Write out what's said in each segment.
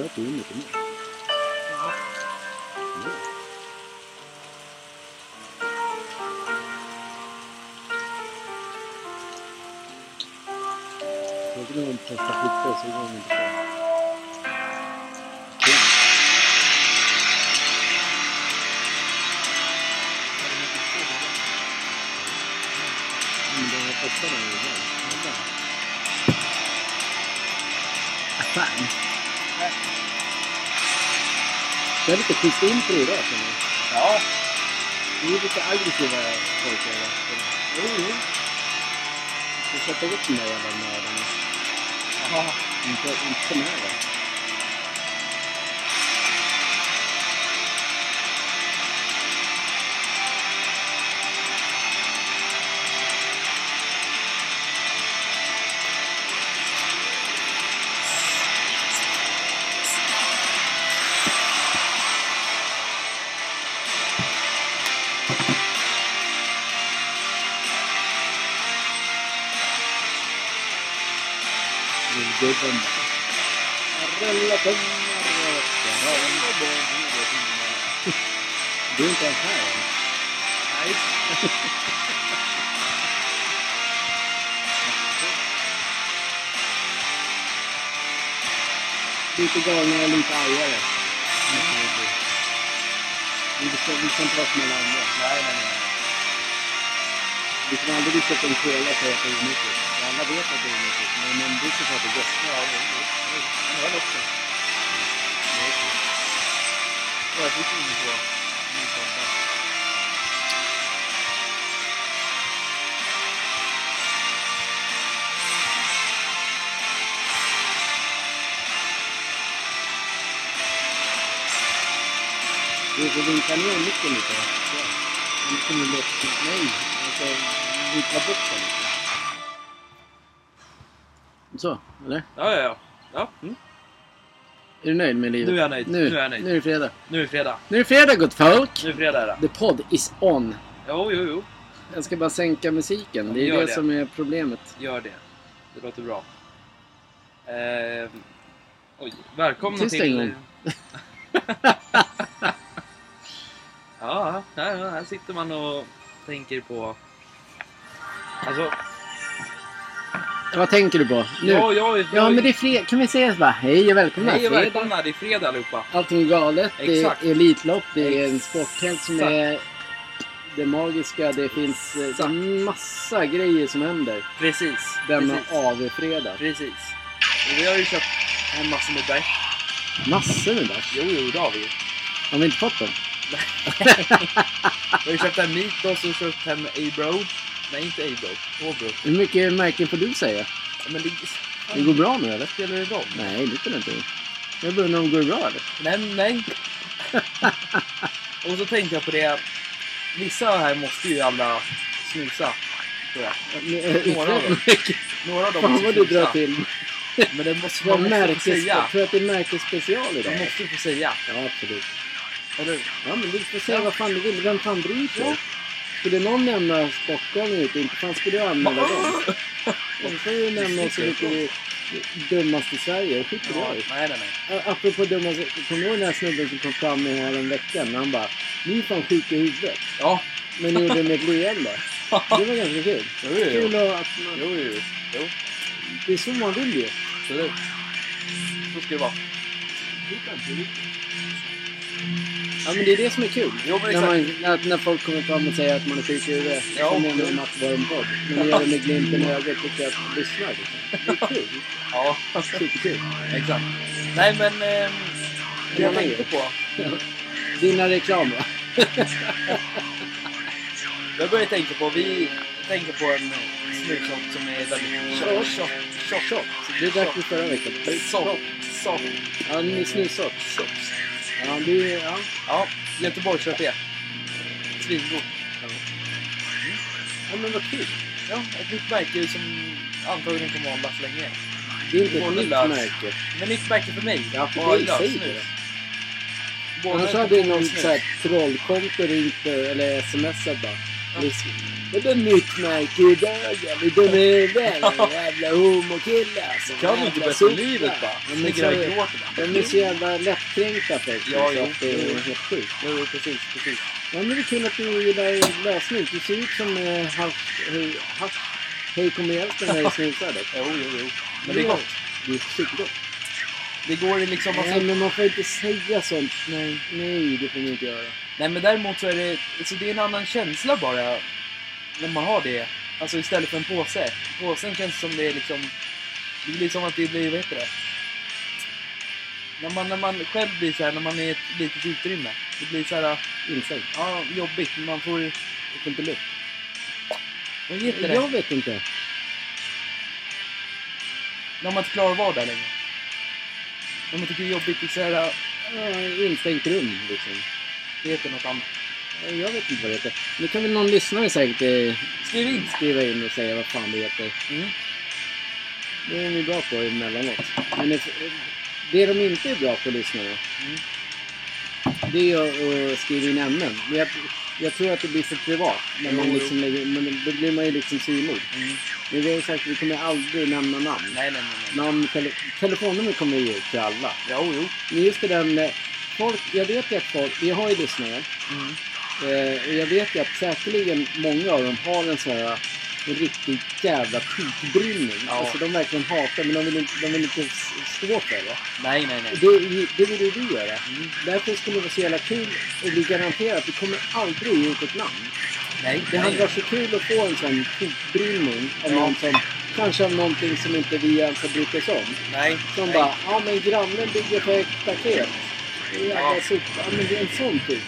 Sköt du in lite mer? Ja. Mm. Frågan är om testa flickor så går de inte på. Okej. Men de har testat den redan. Vänta. Ah, Det är lite intro idag känner jag. Ja. Vi är lite aggressiva pojkar. Jo, jo. Vi ska sätta upp de där jävla nördarna. Jaha. Inte, inte de här va? Relationen Du är inte ens här än. Nej. Lite galnare, lite argare. Vi ska, vi ska inte vara som alla andra. Nej, nej, nej. Vi kan aldrig visa upp en cola för att det är onyttigt. Alla vet att det är onyttigt, men man dricker för att det är gott. Ja, jo, jo. jo. Men öl också. Ja, Jag fick ingen på min sonda. Du får vinka ner micken lite. Så. Annars kommer det låta som... Nej, alltså vi tar bort den. Så, eller? Ja, ja, ja. ja. Mm. Är du nöjd med livet? Nu är jag nöjd. Nu, Nu är jag nöjd. Nu är det fredag. Nu är det fredag. Nu är det fredag gott folk! Nu är det fredag det. The pod is on. Jo, jo, jo. Jag ska bara sänka musiken. Det är det, det. som är problemet. Gör det. Det låter bra. Eh, oj, välkomna Tyst till... gång. ja, här, här sitter man och tänker på... Alltså, Vad tänker du på? Nu? ja, ja, Ja, men det är fredag. Kan vi säga så bara hej och välkomna? Hej och välkomna, det är fredag allihopa. Allting är galet. Exakt. Det är Elitlopp. Det är en Exakt. sporthält som är det magiska. Det finns är massa grejer som händer Precis. denna Precis. AV-fredag. Precis. Och vi har ju köpt hem massor med bärs. Massor med bärs. Jo, jo, det har vi ju. Har vi inte fått dem? Vi har ju köpt hem Mythos och köpt hem A-Bro. Nej, inte A-Bro. Åbro. Hur mycket märken får du säga? Men det... Det går bra nu eller? Spelar det roll? Nej, det spelar inte roll. Jag undrar om det går bra eller? Nej, nej. och så tänkte jag på det. Vissa här måste ju alla snusa. Tror jag. Några av dem. Några av dem Fan måste vad du drar till. Men det måste man måste få säga. tror du att det är märkesspecial Man idag? måste ju få säga. Ja, absolut. Eller? Ja, men du får säga Ja. vad fan du vill. Vem fan bryr sig? Ja. Skulle någon nämna Stockholm ute, inte fan skulle jag anmäla dem. De får ju nämna så mycket dummast i Sverige. Ja, jag i. nej, nej, nej. Ä- Apropå dumma, kommer du ihåg den här snubben som kom fram med här en veckan? Han bara, ni är fan sjuka i huvudet. Ja. Men ni gjorde det med ett leende. Det var ganska kul. Jo, jo, Kul att man, Jo, jo, jo. det är så man vill ju. Absolut. Så ska det vara. Ja men det är det som är kul. Jo, men när, man, när, när folk kommer fram och säger att man är sjuk i huvudet. Ja, så menar de att vara en podd. Men de gör det med glimten i ögat tycker jag att lyssna. Liksom. Det är kul. Ja, Superkul. exakt. Nej, men... ehm, det jag tänkte på. Dina reklam va? Jag börjar tänka på, vi tänker på en snutsort som är väldigt tjock. Tjock. Tjock. Det är därför förra veckan. Soft. Soft. Ja, snusort. Soft. Ja, det är... Ja. Ja, Göteborgsrapé. Svingod. ja, men vad kul. Ja, ett nytt märke som antagligen kommer att hålla så länge. Det är inte ett nytt märke. Men nytt märke för mig. Ja, för dig säger det. Annars hade någon så här trollkonto ringt eh, eller smsat bara. Ja. Eller Vadå nytt märke i dagen? Utan är väl jävla homokille alltså. Kan du inte sopa. livet bara? Ja, där och så-. De är så jävla lättkränkta folk. Ja, så att Det är helt sjukt. Jo, precis, precis. Ja, men det är kul att du gillar lösning. Du ser ut som eh, hej- Hej kommer hjälpen när du snusar det. Jo, jo, jo. Men det är gott. Det är supergott. Det går liksom... Nej, men man får inte säga sånt. Nej, nej, det får man inte göra. Nej men däremot så är det, alltså det är en annan känsla bara när man har det. Alltså istället för en påse. Påsen känns som det är liksom, det blir som att det blir, vad heter det? När man, när man själv blir så här, när man är i ett litet utrymme. Det blir så här, Instängd. ja jobbigt. Man får, Jag får inte luft. vad heter det? Jag vet inte. När man inte klarar att vara där längre. När man tycker det är jobbigt, det är så här, Ja, instängt rum liksom. det heter något annat. Ja, Jag vet inte vad det heter. Nu kan väl någon lyssnare säkert eh, Skriv in! skriva in och säga vad fan det heter. Mm. Det är ni bra på emellanåt. Men det, det de inte är bra på, lyssnarna, Mm. det är att, att skriva in ämnen. Men Jag, jag tror att det blir för privat. När man Jo, liksom lägger, men då blir man ju liksom emot. Mm. Men vi har ju sagt att vi kommer aldrig nämna namn. Nej, nej, nej. nej. namn tele, telefonnummer kommer vi ge ut till alla. Jo, jo. Men just det där med folk, jag vet ju att folk, vi har ju lyssnare. Mm. Eh, jag vet ju att säkerligen många av dem har en sån här en riktig jävla pikbrinning. Ja. Alltså de verkligen hatar men de vill inte, de vill inte stå för det. Nej, nej, nej. Det, det vill ju du göra. Mm. Därför skulle det vara så jävla kul och vi garanterar att vi kommer aldrig ge ut ett namn. Nej, Det hade varit så kul att få en sån pikbrinning av Ja. någon som kanske av någonting som inte vi ens har brytt oss om. Nej. Som nej. bara, ja men grannen bygger för ett paket. Jävla Ja. Ja men det är en sån typ.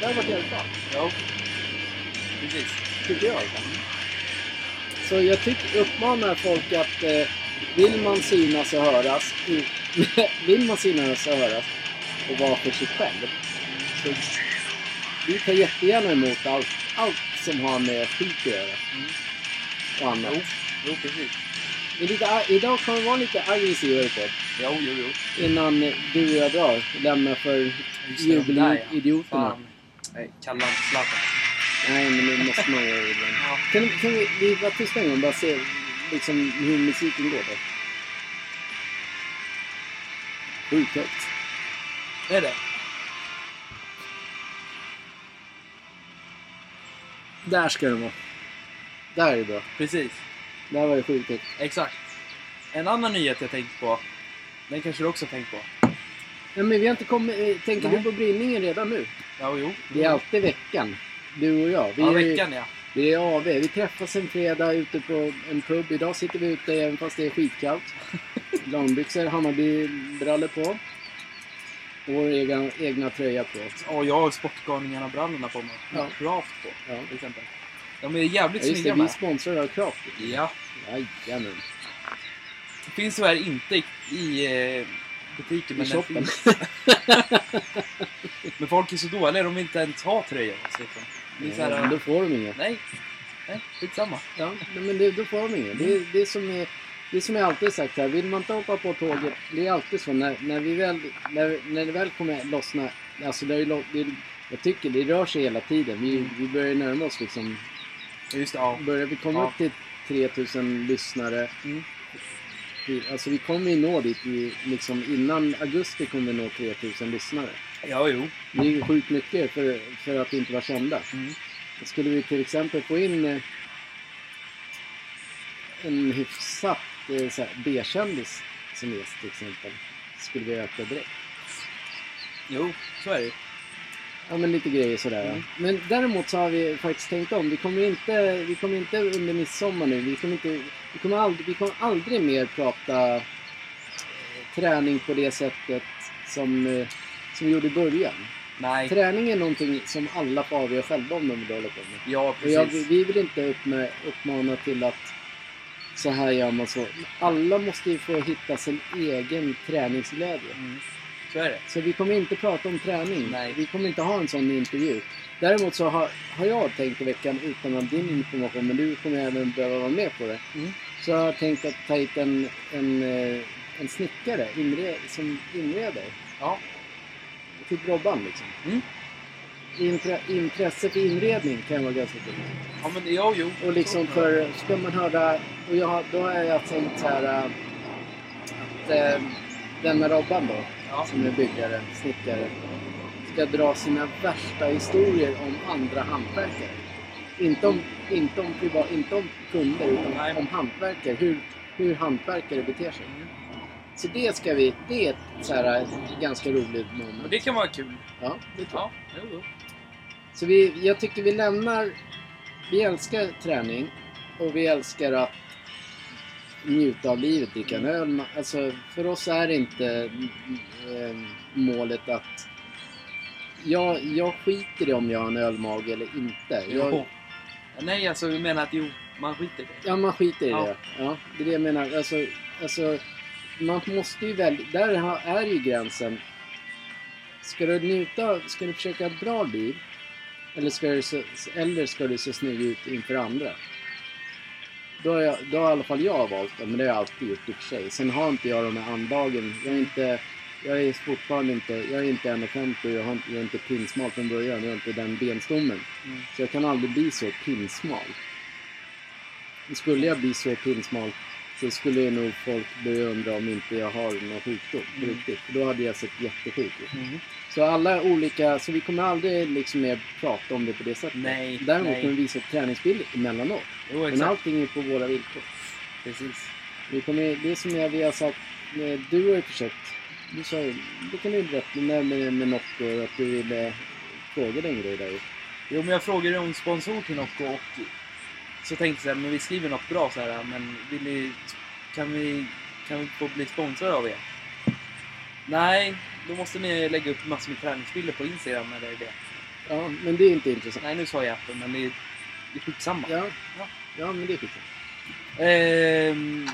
Det hade varit jävligt bra. Ja. Precis. Tycker jag. Så jag tycker, uppmanar folk att eh, vill man synas och höras, i- vill man synas och höras och vara för sig själv. Så vi tar jättegärna emot allt, allt som har med skit att göra. Mm. Och annat. Jo, jo precis. Men lite, idag kommer vi vara lite aggressivare på. Jo, jo, jo. Innan du och jag drar. Lämnar för Det, ja. jubelidioterna. Nej, kalla inte Zlatan. Nej, men det måste man göra ibland. Ja. Kan, kan vi, vi vara tysta en gång bara se liksom, hur musiken går då? Sjukt högt. Det är det. Där ska den vara. Där är det bra. Precis. Där var det sjukt högt. Exakt. En annan nyhet jag tänkt på. Den kanske du också tänkt på. Nej, men vi har inte kommit... eh, Tänker Nej. du på brinningen redan nu? Ja, jo. Det är alltid veckan. Du och jag. Vi Ja, är, veckan ja. Det är AV. Vi träffas en fredag ute på en pub. Idag sitter vi ute även fast det är skitkallt. Långbyxor, Hammarby-brallor på. Och vår egna, egna tröja på. Och jag har Sportgalningarna-brallorna på mig. Ja. Med Craft på, Ja. till exempel. De är jävligt Ja, just det, snygga vi är med. sponsrade av Craft. Ja. Jajamän. Det finns tyvärr inte i, i eh, butiken. I shoppen. men folk är så dåliga, de vill inte ens ha tröjor. Så liksom. det är här, då får de inget. Nej, nej, skitsamma. Ja, men det, då får de inget. Det, är- det, är som är, det är som jag alltid sagt här. Vill man inte hoppa på tåget. Det är alltid så när, när vi väl, när, när det väl kommer lossna. Alltså det är, det, jag tycker det rör sig hela tiden. Vi, vi börjar närma oss liksom. Just det, ja. Börjar vi komma Ja. upp till 3000 lyssnare. Mm. Vi- Alltså vi kommer ju nå dit. Vi, liksom, innan augusti kommer vi nå 3000 lyssnare. Ja, jo. Det är ju sjukt mycket för, för att inte vara kända. Mm. Skulle vi till exempel få in eh, en hyfsat eh, B-kändis som gäst till exempel. Skulle vi öka direkt. Jo, så är det. Ja men lite grejer sådär. Mm. Men däremot så har vi faktiskt tänkt om. Vi kommer inte, vi kommer inte under midsommar nu. Vi kommer, inte, vi kommer, aldrig, vi kommer aldrig mer prata eh, träning på det sättet som, eh, som vi gjorde i början. Nej. Träning är någonting som alla får avgöra själva om de vill hålla på med. Ja, precis. jag, vi vill inte uppmana till att så här gör man så. Alla måste ju få hitta sin egen träningsglädje. Mm. Så är det. Så vi kommer inte prata om träning. Nej. Vi kommer inte ha en sån intervju. Däremot så har, har jag tänkt i veckan, utan att din information, men du kommer även behöva vara med på det. Mm. Så har jag tänkt att ta hit en, en, eh, en snickare inre, som inreder. Ja. Typ Robban liksom. Mm. intre, intresse för inredning kan vara ganska kul. Ja, men jo, jo. Och liksom för, ska man höra, och jag, då har jag tänkt så här äh, att äh, denna Robban då, Ja. som är byggare, snickare, ska dra sina värsta historier om andra hantverkare. Inte om, inte om, privat, inte om kunder, utan Nej. om hantverkare. Hur, hur hantverkare beter sig. Så det ska vi, det är ett så här, ganska roligt moment. Och det kan vara kul. Ja, det tror jag. Ja, jo. Så vi, jag tycker vi lämnar... Vi älskar träning och vi älskar att njuta av livet, dricka en öl. Alltså, för oss är inte eh, målet att... Jag, jag skiter i om jag har en ölmage eller inte. Jag, Nej, alltså vi menar att jo, man skiter i det. ja, man skiter i Ja. det. Ja, det är det jag menar. Alltså, alltså, man måste ju välja... Där är ju gränsen. Ska du njuta, ska du försöka ha ett bra liv eller ska du se, eller ska du se snygg ut inför andra? Då har, jag, då har i alla fall jag valt det, men det har jag alltid gjort i och för sig. Sen har inte jag de här andagen. Jag är inte... Jag är fortfarande inte... Jag är inte 1,50 och jag, har, jag är inte pinsmal från början. Jag har inte den benstommen. Mm. Så jag kan aldrig bli så pinsmal. Skulle jag bli så pinsmal så skulle nog folk börja undra om inte jag har någon sjukdom på Mm. riktigt. Då hade jag sett jättesjuk ut. Mm. Så alla olika, så vi kommer aldrig liksom mer prata om det på det sättet. Nej, Däremot nej. kommer vi visa träningsbilder emellanåt. Jo, Men exakt. allting är på våra villkor. Precis. Vi kommer, det som jag, vi har sagt, eh, du har ju försökt, du sa ju, det kan du berätta med, med, med Nocco, att du ville fråga den grej där ju. Jo, men jag frågade om sponsor till Nocco och så tänkte jag men vi skriver något bra så här, men vill ni, kan vi, kan vi få bli sponsrade av er? Nej, då måste ni lägga upp massor med träningsbilder på Instagram eller det. Ja, men det är inte intressant. Nej, nu sa jag appen, men det är, det är skitsamma. Ja, Ja. ja men det är skit. Ehm,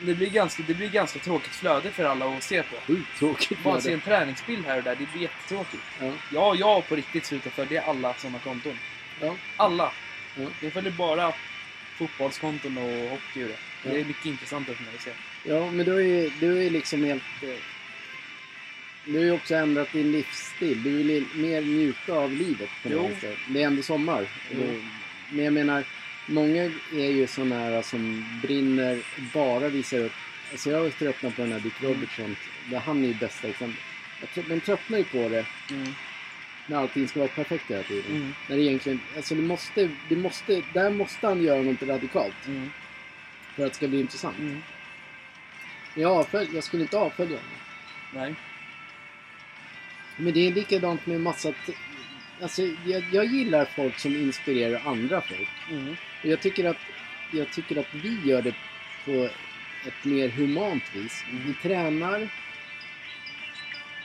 det, blir ganska, det blir ganska tråkigt flöde för alla att se på. Sjukt tråkigt. Bara se en träningsbild här och där, det blir jättetråkigt. Ja, Ja, jag på riktigt slutat följa alla sådana konton. ja, Alla! Ja. Jag följer bara fotbollskonton och hockey och det. Ja. Det är mycket intressantare för mig att se. ja, men du har ju, du är liksom helt... eh, Du har ju också ändrat din livsstil. Du vill mer njuta av livet på något sätt. Det är ändå sommar. Och- Men jag menar, många är ju sådana här som brinner, bara visar upp. Alltså jag har tröttnat på den här Dick Robertson. Där Han är ju bästa exemplet. Man tröttnar ju på det Mm. när allting ska vara perfekt hela tiden. Mm. När det egentligen, alltså det måste, det måste, där måste han göra något radikalt Mm. för att det ska bli intressant. Mm. Jag, avfölj, jag skulle inte avfölja honom. Nej. Men det är likadant med massa... Alltså jag, jag gillar folk som inspirerar andra folk. Mm. Jag tycker att, jag tycker att vi gör det på ett mer humant vis. Mm. Vi tränar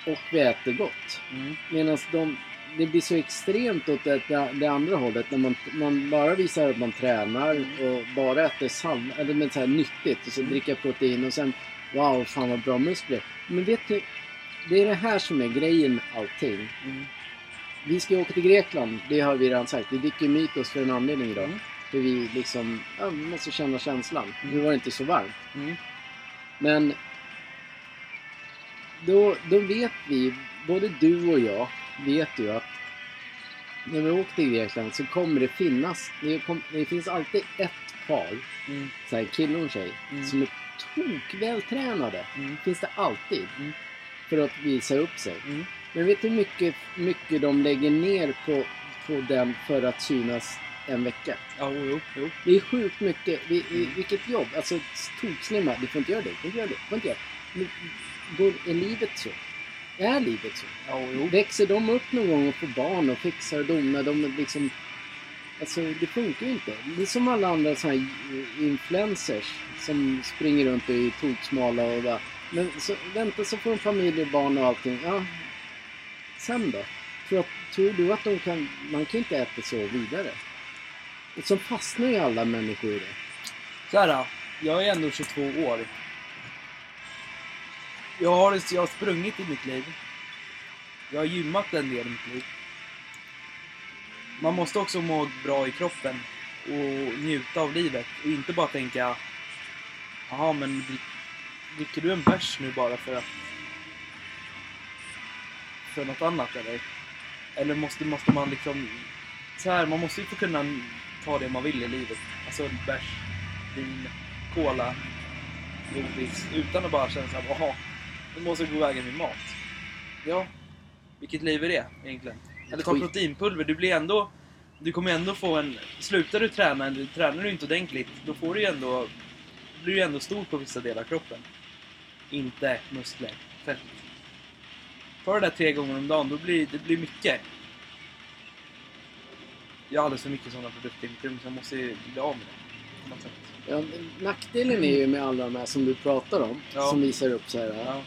och vi äter gott. Mm. Medan de, det blir så extremt åt det, det andra hållet. När man, man bara visar att man tränar och bara äter sallad, eller men så här nyttigt. Och så Mm. dricka protein och sen wow, fan vad bra muskler. Men vet du, det är det här som är grejen med allting. Mm. Vi ska åka till Grekland, det har vi redan sagt. Vi dricker Mytos för en anledning idag. Mm. För vi liksom, ja, vi måste känna känslan. Mm. Nu var det inte så varmt. Mm. Men då, då vet vi, både du och jag vet ju att när vi åker till Grekland så kommer det finnas, det, kom, det finns alltid ett par, Mm. så här, kille och tjej, Mm. som är tokvältränade. Mm. Finns det alltid. Mm. För att visa upp sig. Mm. Men vet du hur mycket, mycket de lägger ner på, på den för att synas en vecka? Ja, jo, jo, jo. Det är sjukt mycket. Vi, vi, Mm. vilket jobb. Alltså tokslimma. Du får inte göra det. Du får inte göra det. Du får inte göra det. Går, är livet så? Är livet så? Ja, jo. Växer de upp någon gång och får barn och fixar och donar? De liksom... Alltså det funkar ju inte. Det är som alla andra så här influencers som springer runt och är toksmala och bara... Men så, vänta så får de familj och barn och allting. Ja. Sen då? Tror, tror du att de kan... Man kan inte äta så vidare. Och så fastnar ju alla människor i det. Så här, jag är ändå 22 år. Jag har, jag har sprungit i mitt liv. Jag har gymmat en del i mitt liv. Man måste också må bra i kroppen och njuta av livet och inte bara tänka Jaha, men dricker du en bärs nu bara för att för något annat eller? Eller måste, måste man liksom... Så här, man måste ju få kunna ta det man vill i livet. Alltså bärs, vin, cola, godis. Utan att bara känna såhär, jaha, nu måste jag gå vägen med mat. Ja, vilket liv är det egentligen? Eller ta proteinpulver, du blir ändå... Du kommer ändå få en... Slutar du träna, eller tränar du inte ordentligt, då får du ju ändå... blir du ändå stor på vissa delar av kroppen. Inte muskler, fett. Ta det där tre gånger om dagen, då blir det blir mycket. Jag har alldeles för mycket sådana produkter i mitt rum så jag måste ju bli av med det. På något sätt. Ja, nackdelen är ju med alla de här som du pratar om, Ja. som visar upp så här. Ja.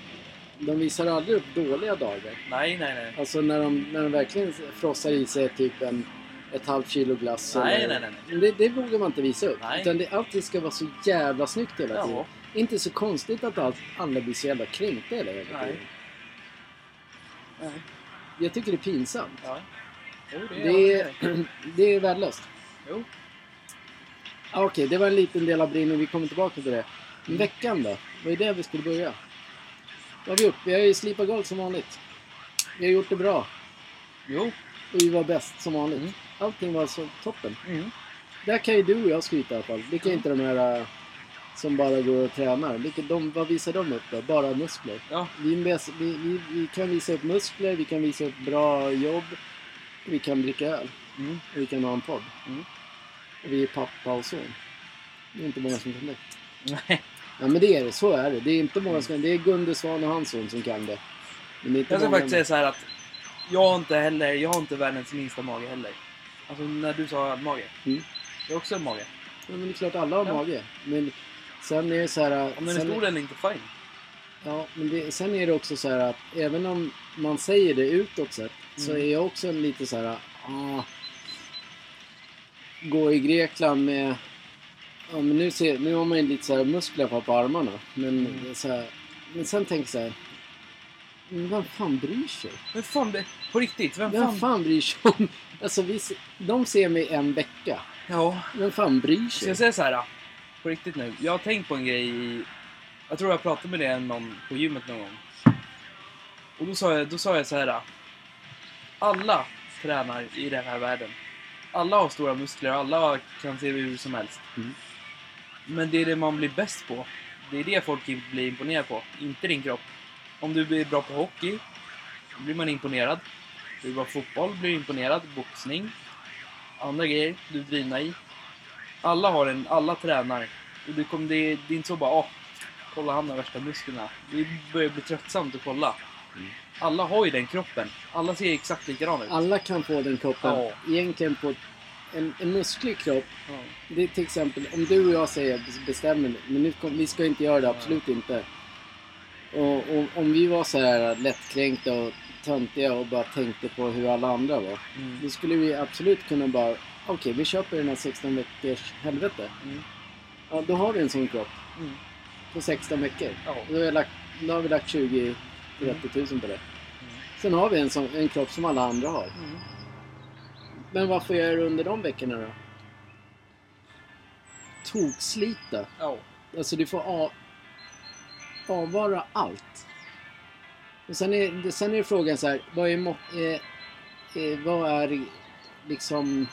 De visar aldrig upp dåliga dagar. Nej, nej, nej. Alltså när de, när de verkligen frossar i sig typ en, ett halvt kilo glass. Nej, eller- nej, nej, Det, det vågar man inte visa upp. Nej. Utan det, allting ska vara så jävla snyggt hela Ja. tiden. Inte så konstigt att allt, alla blir så jävla kränkta hela Nej. tiden. nej. Jag tycker det är pinsamt. Ja. Jo, det Det är... det är värdelöst. Jo. Ah, Okej, det var en liten del av brinningen. Vi kommer tillbaka till det. Men veckan då? Vad är det vi skulle börja? Vad har vi gjort? Vi har ju slipat golv som vanligt. Vi har gjort det bra. Jo. Och vi var bäst som vanligt. Mm. Allting var så toppen. Mm. Där kan ju du och jag skryta i alla fall. Det kan inte de här äh, som bara går och tränar. Vilka, de, vad visar de upp då? Bara muskler. Ja. Vi, vi, vi kan visa upp muskler, vi kan visa upp bra jobb. Vi kan dricka öl. Mm. Vi kan ha en podd. Mm. Vi är pappa och son. Det är inte många som kan det. Nej. Ja men det är det, så är det. Det är inte många som kan det. är Gunde Svan och hans son som kan det. Men det är inte Jag ska många- faktiskt säga så här att jag har inte heller, jag har inte världens minsta mage heller. Alltså när du sa mage. Mm. Jag har också en mage. Ja, men det är klart alla har Ja. mage. Men sen är det så här... Om den är stor eller inte, fine. Ja, men det, sen är det också så här att även om man säger det utåt sett så Mm. är jag också en lite så här... Ah, gå i Grekland med... Ja, men nu, ser, nu har man ju lite så här muskler på, på armarna. Men, Mm. så här, men sen tänker jag så här... Men vem fan bryr sig? Men fan, på riktigt, vem Vem fan... fan bryr sig om... Alltså, vi, de ser mig en vecka. Ja. Vem fan bryr Ska sig? jag säga så här? På riktigt nu. Jag har tänkt på en grej i... Jag tror jag pratade med det någon på gymmet någon gång. Och då sa jag, då sa jag så här. Alla tränar i den här världen. Alla har stora muskler, alla kan se hur som helst. Mm. Men det är det man blir bäst på. Det är det folk blir imponerade på, inte din kropp. Om du blir bra på hockey, blir man imponerad. Du är bra på fotboll, blir imponerad. Boxning, andra grejer du är drivna i. Alla har en, alla tränar. Och det, kom, det, det är inte så bara åh, kolla han har värsta musklerna. Det börjar bli tröttsamt att kolla. Mm. Alla har ju den kroppen. Alla ser exakt likadana ut. Alla kan få den kroppen. Ja. Egentligen på en, en musklig kropp Ja. Det är till exempel om du och jag säger bestämmer men nu kom, vi ska inte göra det, absolut inte. Och, och om vi var så här lättkränkta och töntiga och bara tänkte på hur alla andra var. Mm. Då skulle vi absolut kunna bara, okej vi köper den här 16 veckors helvete. Mm. Ja, då har vi en sån kropp Mm. på 16 veckor. Ja. Då har lagt, då har vi lagt 20 30 000 på det. Sen har vi en, sån, en kropp som alla andra har. Mm. Men vad får jag göra under de veckorna då? Tokslita. Ja. Alltså du får av, avvara allt. Och sen är, sen är frågan så här, vad är, eh, eh, vad är liksom...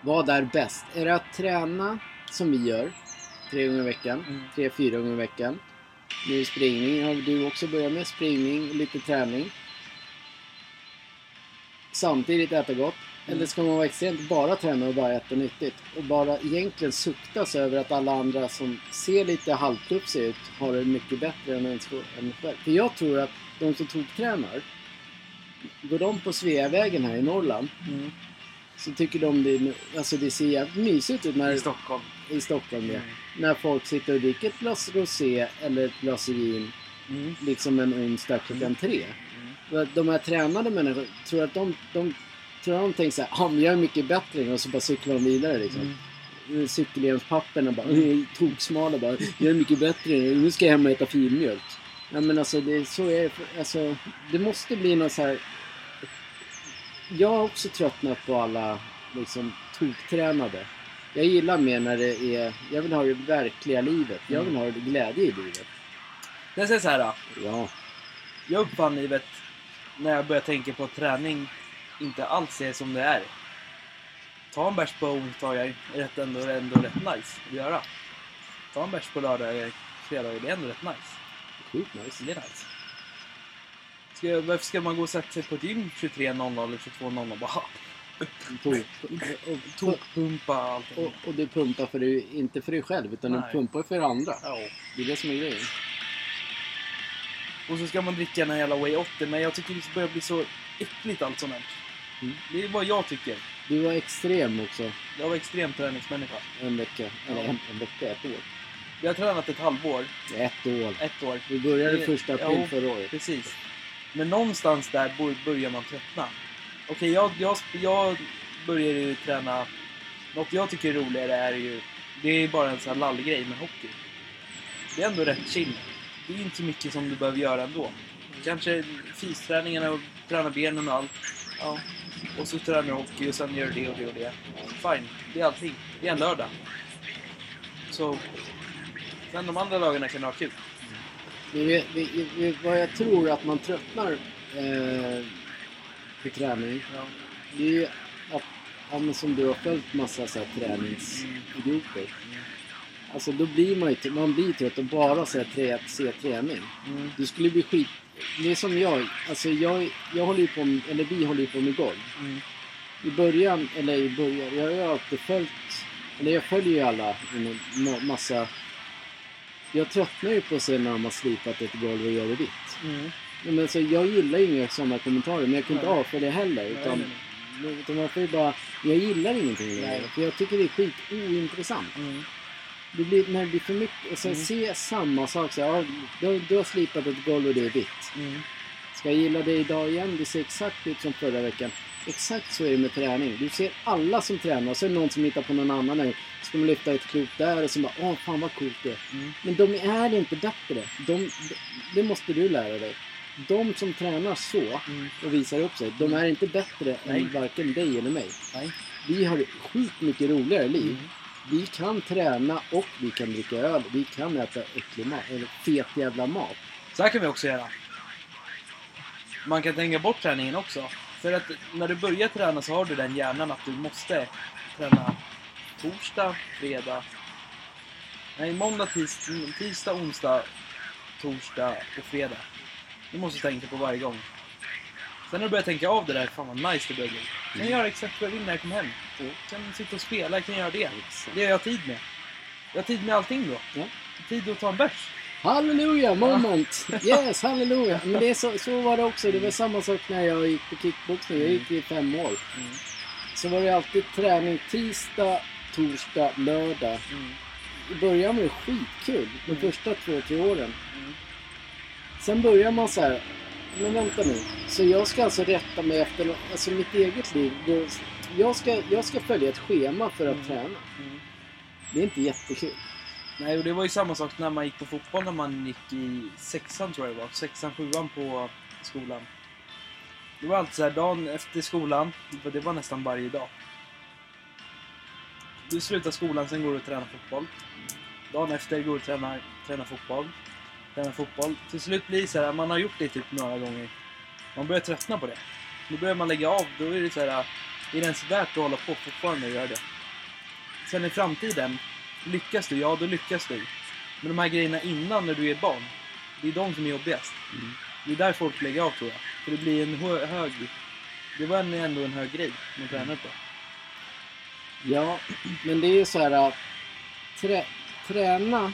Vad är bäst? Är det att träna som vi gör tre gånger i veckan? Mm. Tre, fyra gånger i veckan. Nu springning. Har du också börjat med springning och lite träning? Samtidigt äta gott. Mm. Eller ska man vara extremt bara träna och bara äta nyttigt? Och bara egentligen suktas över att alla andra som ser lite halvplufsiga ut har det mycket bättre än en själv. För jag tror att de som toktränar, går de på Sveavägen här i Norrland Mm. så tycker de det, alltså det ser jävligt mysigt ut när, I Stockholm. i Stockholm. Ja. Mm. När folk sitter och dricker ett glas rosé eller ett glas vin Mm. liksom en onsdag klockan tre. Mm. För att De här tränade människorna, tror att de, de, tror att de tänker såhär, ja men jag är mycket bättre och så bara cyklar de vidare liksom. Mm. Cykelhjälmspapperna bara, mm. toksmala bara, jag är mycket bättre, nu ska jag hem och äta filmjölk. Ja men alltså det, så är alltså det måste bli något så här. Jag har också tröttnat på alla liksom toktränade. Jag gillar mer när det är, jag vill ha det verkliga livet. Jag vill ha glädje i livet. Jag säger så här. Ja. Jag uppfann livet när jag börjar tänka på att träning inte alls är som det är. Ta en bärs på onsdagar är rätt ändå, ändå rätt nice att göra. Ta en bärs på lördagar, fredagar, det är ändå rätt nice. Sjukt nice. Det är nice. Ska, varför ska man gå och sätta sig på ett gym 23.00 eller 22.00 och bara Och, tokpumpa allting? och, och du pumpar för dig, inte för dig själv utan Nej. du pumpar för andra. Ja. Det är det som är grejen. Och så ska man dricka den här jävla Way 80, men jag tycker det börjar bli så äckligt allt sånt här. Mm. Det är vad jag tycker. Du var extrem också Jag var extrem träningsmänniska. en vecka. Eller en, en vecka, ett år. Vi har tränat ett halvår, Ett år. ett år. Vi började Det- första april ja. förra året. Precis. Men någonstans där börjar man tröttna. Okej, jag, jag, jag började ju träna... Något jag tycker är roligare är ju... Det är bara en sån här lallgrej med hockey. Det är ändå rätt chill. Det är inte så mycket som du behöver göra ändå. Kanske fysträningarna och träna benen och allt. Ja. Och så tränar du hockey och sen gör du det och det och det. Fine. Det är allting. Det är en lördag. Så... Sen de andra dagarna kan du ha kul. Vi, vet- vi, vi, vad jag tror att man tröttnar eh, på träning. Ja. Det är att, ja, som du har följt massa så här, träningsidioter. Alltså då blir man ju man blir trött och bara så här, se träning. Mm. Du skulle bli skit... Det är som jag. Alltså jag, jag håller ju på med, eller vi håller ju på med golv. Mm. I början, eller i början, jag har ju alltid följt, eller jag följer ju alla ma- massa... Jag tröttnar ju på att se när de har slipat ett golv och gör det vitt. Mm. Ja, Men så jag gillar ju inga sådana kommentarer, men jag kan inte Nej. avfölja det heller. Nej, Utan, nej, utan man får ju bara... Jag gillar ingenting längre. Nej. För jag tycker det är skit ointressant. Mm. Det blir, när det blir för mycket... Och så Mm. se samma sak. Så, ja, du, du har slipat ett golv och det är vitt. Mm. Ska jag gilla det idag igen? Det ser exakt ut som förra veckan. Exakt så är det med träning. Du ser alla som tränar och så är det någon som hittar på någon annan. Här. Ska man lyfta ett klot där och så bara åh fan vad coolt det är. Mm. Men de är inte bättre. De, det måste du lära dig. De som tränar så Mm. och visar upp sig, de är inte bättre Nej. än varken dig eller mig. Nej. Vi har sjukt mycket roligare liv. Mm. Vi kan träna och vi kan dricka öl. Vi kan äta äcklig mat, eller fet jävla mat. Så här kan vi också göra. Man kan tänka bort träningen också. För att när du börjar träna så har du den hjärnan att du måste träna torsdag, fredag... Nej, måndag, tis, tisdag, onsdag, torsdag och fredag. Du måste tänka på varje gång. Sen när du börjar tänka av det där, fan vad nice det börjar bli. Jag kan göra exakt vad jag vill när jag kommer hem. Jag kan sitta och spela, jag kan göra det. Det har jag tid med. Jag har tid med allting då. Tid att ta en bärs. Halleluja, moment! Yes, halleluja! Men det är så, så var det också. Det var samma sak när jag gick på kickboxning. Jag gick i fem år. Mm. Så var det alltid träning tisdag, torsdag, lördag. Mm. I början var det skitkul. De Mm. första två, tre åren. Sen börjar man så här. Men vänta nu. Så jag ska alltså rätta mig efter alltså mitt eget liv. Jag ska, jag ska följa ett schema för att Mm. träna. Mm. Det är inte jättekul. Nej, och det var ju samma sak när man gick på fotboll när man gick i sexan tror jag det var. Sexan, sjuan på skolan. Det var alltid så här dagen efter skolan, för det var nästan varje dag. Du slutar skolan, sen går du och tränar fotboll. Dagen efter går du och tränar, tränar fotboll. Tränar fotboll. Till slut blir det så här, man har gjort det typ några gånger. Man börjar tröttna på det. Då börjar man lägga av, då är det så här, är det ens värt att hålla på fortfarande och göra det? Sen i framtiden, Lyckas du? Ja, då lyckas du. Men de här grejerna innan när du är barn, det är de som är jobbigast. Mm. Det är där folk lägger av tror jag. För det blir en hö- hög... Det var ändå en hög grej man tränar på. Ja, men det är ju så här att trä, träna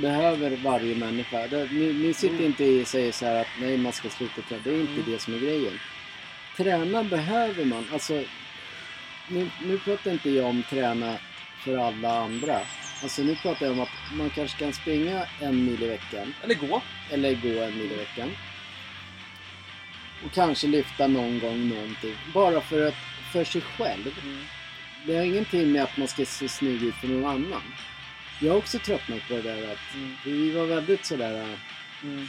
behöver varje människa. Det, ni, ni sitter Mm. inte och säger så här att nej, man ska sluta träna. Det är inte Mm. det som är grejen. Träna behöver man. Alltså, nu, nu pratar inte jag om träna för alla andra. Alltså nu pratar jag om att man kanske kan springa en mil i veckan. Eller gå. Eller gå en mil i veckan. Och kanske lyfta någon gång någonting. Bara för att, för sig själv. Det har ingenting med att man ska se snygg ut för någon annan. Jag har också tröttnat på det där att Mm. vi var väldigt sådär... äh, Mm.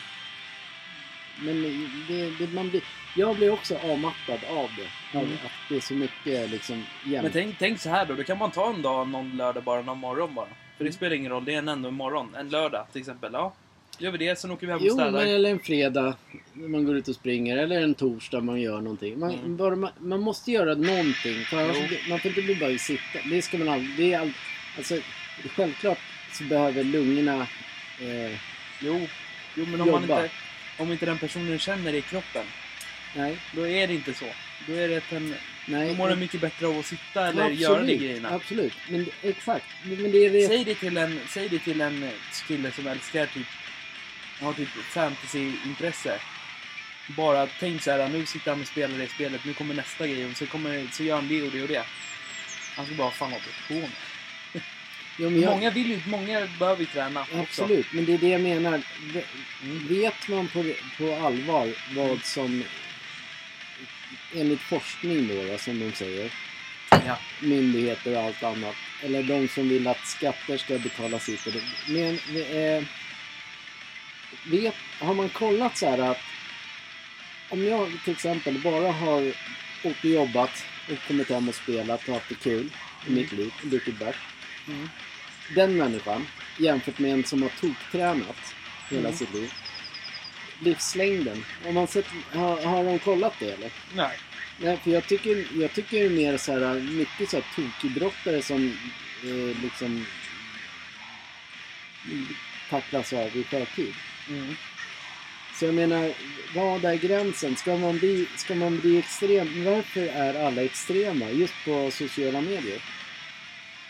Men det, det, man blir, jag blir också avmattad av det. Av Mm. att det är så mycket liksom jämt. Men tänk, tänk så här då, då kan man ta en dag, någon lördag bara, någon morgon bara. För det Mm. spelar ingen roll, det är en ändå morgon. En lördag till exempel. Ja. Gör vi det, sen åker vi hem och Jo, städar. men eller en fredag när man går ut och springer. Eller en torsdag man gör någonting. Man, Mm. bara, man, man måste göra någonting. För Jo. man får inte bli bara sitta. Det ska man aldrig... Det är all, alltså, självklart så behöver lungorna... Eh, Jo, jo men om man inte... Om inte den personen känner det i kroppen, nej, då är det inte så. Då är det en... nej. Då mår den mycket bättre av att sitta eller absolut, göra de grejerna. Absolut. Men exakt. Men det är det... Säg det till en, säg det till en kille som älskar typ, har typ fantasyintresse. Bara tänk så här, nu sitter han och spelar det spelet, nu kommer nästa grej och så, kommer, så gör han det och det och det. Han ska bara, fan vad på med. Jo, jag, Många vill ju, många behöver ju träna också. Absolut, men det är det jag menar. Mm. Vet man på, på allvar vad som enligt forskning då, då, som de säger, Ja. myndigheter och allt annat, eller de som vill att skatter ska betalas det. Men eh, vet, har man kollat så här att om jag till exempel bara har åkt och jobbat och kommit hem och spelat och haft det kul i mitt liv och druckit bärs Mm. Den människan jämfört med en som har toktränat hela Mm. sitt liv. Livslängden. Om man sett, har, har de kollat det eller? Nej. Nej, för jag tycker, jag tycker är mer så här, mycket så här tokidrottare som eh, liksom tacklas av i förtid. Mm. Så jag menar, vad är gränsen? Ska man bli, ska man bli extrem? Varför är alla extrema just på sociala medier?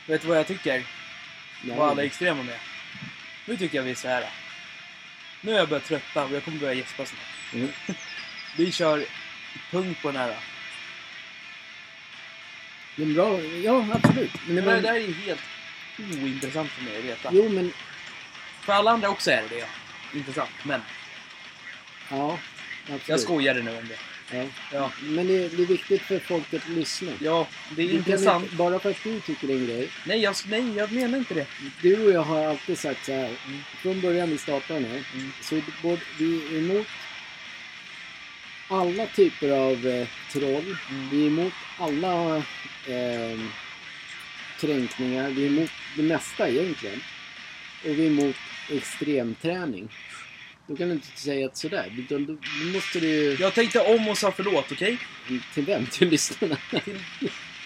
Vet du vad jag tycker? Nej. Vad alla extrema med? Nu tycker jag vi är så här. Nu har jag börjat trötta och jag kommer börja gäspa snart. Mm. Vi kör punkt på den här. Men bra, ja absolut. Men det Men det där är ju helt ointressant för mig att veta. jo men, För alla andra också är det det. Intressant. Men ja. Absolut. jag skojade nu om det. Ja. Ja, Men det, det är viktigt för folk att lyssna. ja det är Du intressant. Inte, bara för att du tycker det är en grej. Nej jag, nej, jag menar inte det. Du och jag har alltid sagt så här. Mm. Från början vi startade nu. Mm. Så både, vi är emot alla typer av eh, troll. Mm. Vi är emot alla eh, kränkningar. Vi är emot det mesta egentligen. Och vi är emot extremträning. Då kan du inte säga att sådär. Då, då, måste du. Jag tänkte om och sa förlåt, okej? Till vem? Till lyssnarna? Till,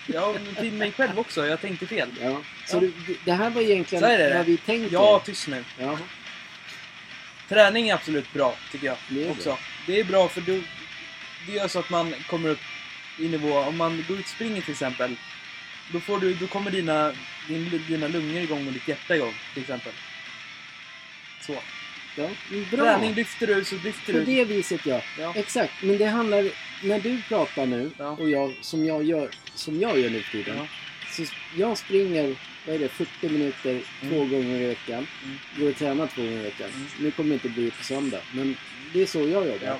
ja, till mig själv också. Jag tänkte fel. Ja. Så Ja. Du, det här var egentligen det. vad vi tänkte. Ja, tyst nu. Ja. Träning är absolut bra, tycker jag. Det är också. bra. Det är bra för du, det gör så att man kommer upp i nivå. Om man går ut och springer till exempel. Då, får du, då kommer dina, din, dina lungor igång och ditt hjärta igång, till exempel. Så. Ja. Bra. Träning lyfter du, så lyfter På du. det viset ja. Ja. Exakt. Men det handlar... När du pratar nu Ja. och jag som jag gör, som jag gör nu för tiden. Ja. Så jag springer, vad är det, 40 minuter två Mm. gånger i veckan. Mm. Går och tränar två gånger i veckan. Mm. Nu kommer det inte bli på söndag. Men det är så jag. Ja.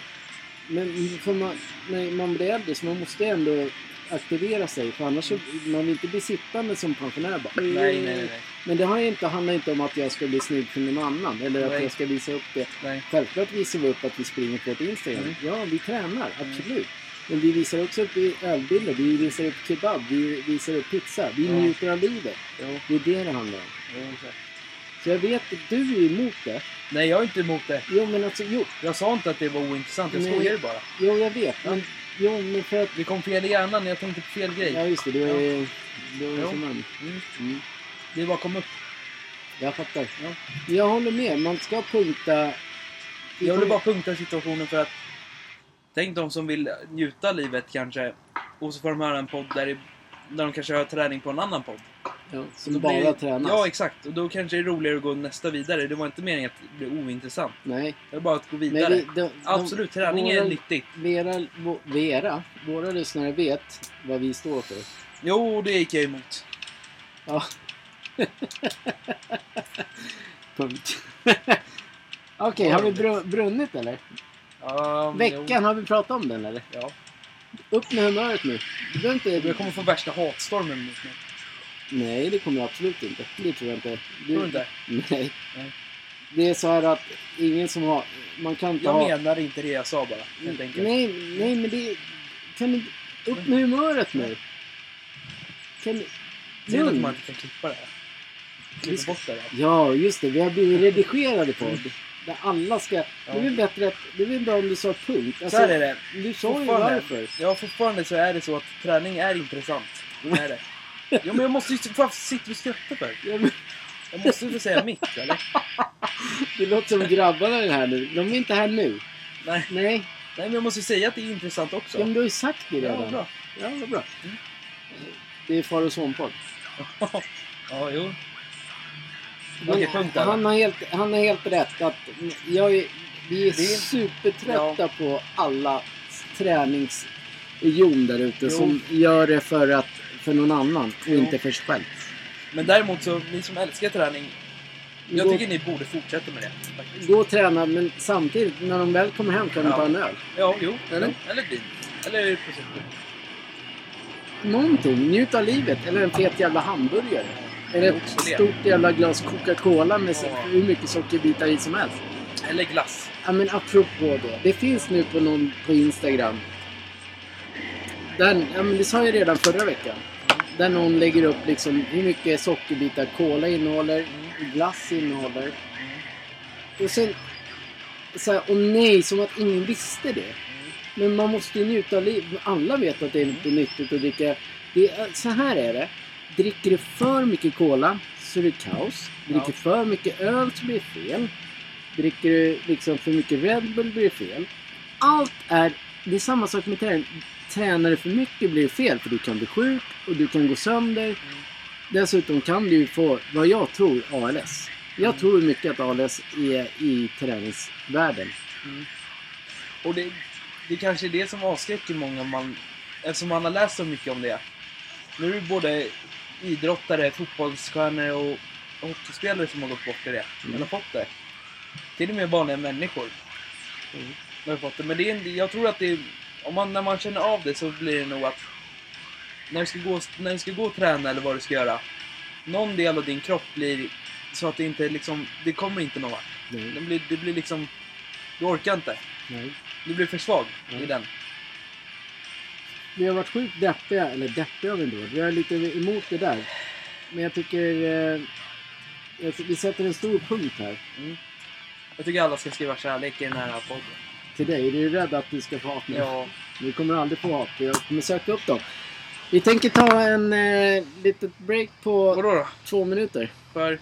Men för man, när man blir äldre så man måste ändå aktivera sig. För annars så, man vill inte bli sittande som pensionär bara. Nej, nej, nej. nej. Men det har ju inte, handlar inte om att jag ska bli snygg för någon annan. Eller att Nej. jag ska visa upp det. nej. Självklart visar vi upp att vi springer på vårt Instagram. Mm. Ja, vi tränar. Absolut. Men vi visar också upp ölbilder. Vi visar upp kebab. Vi visar upp pizza. Vi Ja. njuter av livet. Jo, Det är det det handlar om. jo, exakt. Så jag vet att du är emot det. nej, jag är inte emot det. Jo, men alltså, jo. Jag sa inte att det var ointressant, jag skojade bara. Jo, jag vet. Ja. Men, jo, men för att... Det kom fel i hjärnan, jag tänkte på fel grej. Ja, just det. Du är... Du är Jo. som man. Mm. Mm. Det bara kom upp. Jag fattar. Ja. Jag håller med. Man ska punkta... Jag vill bara punkta situationen för att Tänk de som vill njuta av livet kanske och så får de höra en podd där, det, där de kanske har träning på en annan podd. Ja, som bara blir, tränas. Ja, exakt. Och då kanske det är roligare att gå nästa vidare. Det var inte meningen att det blir ointressant. Nej. Det är bara att gå Men vidare. vi, de, de, Absolut, träning är våra- nyttigt. Vera, Vera, våra lyssnare vet vad vi står för. Jo, det gick jag emot. Ja. Punkt. Okej, har vi br- brunnit eller? Um, Veckan, har vi pratat om den eller? Jo. Ja. Upp med humöret nu. Du behöver inte... Jag kommer få värsta hatstormen mot mig. Nej, det kommer jag absolut inte. Det tror jag inte. Du... Tror du inte? Nej. Nej. Det är så här att ingen som har... Man kan inte Jag ha... menar inte det jag sa bara. Helt enkelt. Nej, nej men det... Kan du... Upp med humöret nu. Kan du... Synd att Lugn. man inte kan klippa det här. Ska- bort det där. Ja, just det. Vi har blivit redigerade podd. Där alla ska... Det är väl bättre att... Det är väl bra om du sa punkt. Så här är det. Du sa ju varför. Ja, fortfarande så är det så att träning är intressant. Det är det. Ja, men jag måste ju... Vad sitter du och skrattar för? Ja, men, Jag måste få säga mitt, eller? det låter som grabbarna är här nu. De är inte här nu. Nej, Nej, nej men jag måste ju säga att det är intressant också. ja, men du har ju sagt det Ja, redan. bra. Ja, bra. Mm. Det är far och sonpodd. ja, jo. Va? han, har helt, han har helt rätt att jag är, vi är Det- supertrötta på alla träningsjon där ute som gör det för, att, för någon annan och Jo. inte för sig själv. Men däremot så, ni som älskar träning. Jag Gå- tycker ni borde fortsätta med det. Faktiskt. Gå och träna men samtidigt när de väl kommer hem kan de Ja. ta en öl. Ja, jo. Eller? Eller? Vin. Eller prosecco. Någonting, njut av livet. Eller en fet jävla hamburgare. Ett Också det. stort jävla glas Coca-Cola med Ja. hur mycket sockerbitar i som helst. Eller glass. Ja men apropå det. Det finns nu på någon på Instagram. Där, ja men det sa jag redan förra veckan. Där någon lägger upp liksom hur mycket sockerbitar cola innehåller, glass innehåller. Och sen... Så här, och nej, som att ingen visste det. Men man måste ju njuta av livet. Alla vet att det är inte nyttigt att dricka. Det är, så här är det. Dricker du för mycket cola så är det kaos. Dricker Ja. för mycket öl så blir det fel. Dricker du liksom för mycket Red Bull blir det fel. Allt är... Det är samma sak med träning. Tränar du för mycket blir det fel för du kan bli sjuk och du kan gå sönder. Dessutom kan du ju få, vad jag tror, ALS. Jag tror mycket att ALS är i träningsvärlden. Och det, det kanske är det som avskräcker många man, eftersom man har läst så mycket om det. Nu är det både idrottare, fotbollsstjärnor och hockeyspelare som har gått bort i det. Mm. Eller fått det. Till och med vanliga människor Mm. har fått det. Men det är, jag tror att det är, om man, när man känner av det så blir det nog att när du, ska gå, när du ska gå och träna eller vad du ska göra. Någon del av din kropp blir så att det inte liksom, det kommer inte någon vart. Nej, Det blir, det blir liksom, du orkar inte. nej. Du blir för svag Mm. i den. Vi har varit sjukt deppiga, eller deppiga har vi inte varit. Vi är lite emot det där. Men jag tycker... Eh, vi sätter en stor punkt här. Jag tycker alla ska skriva kärlek i den här podden. Till dig. Är du rädd att du ska få hat nu? Ja. Vi kommer aldrig få hat. Jag kommer söka upp dem. Vi tänker ta en eh, litet break på Vadå då? två minuter. För...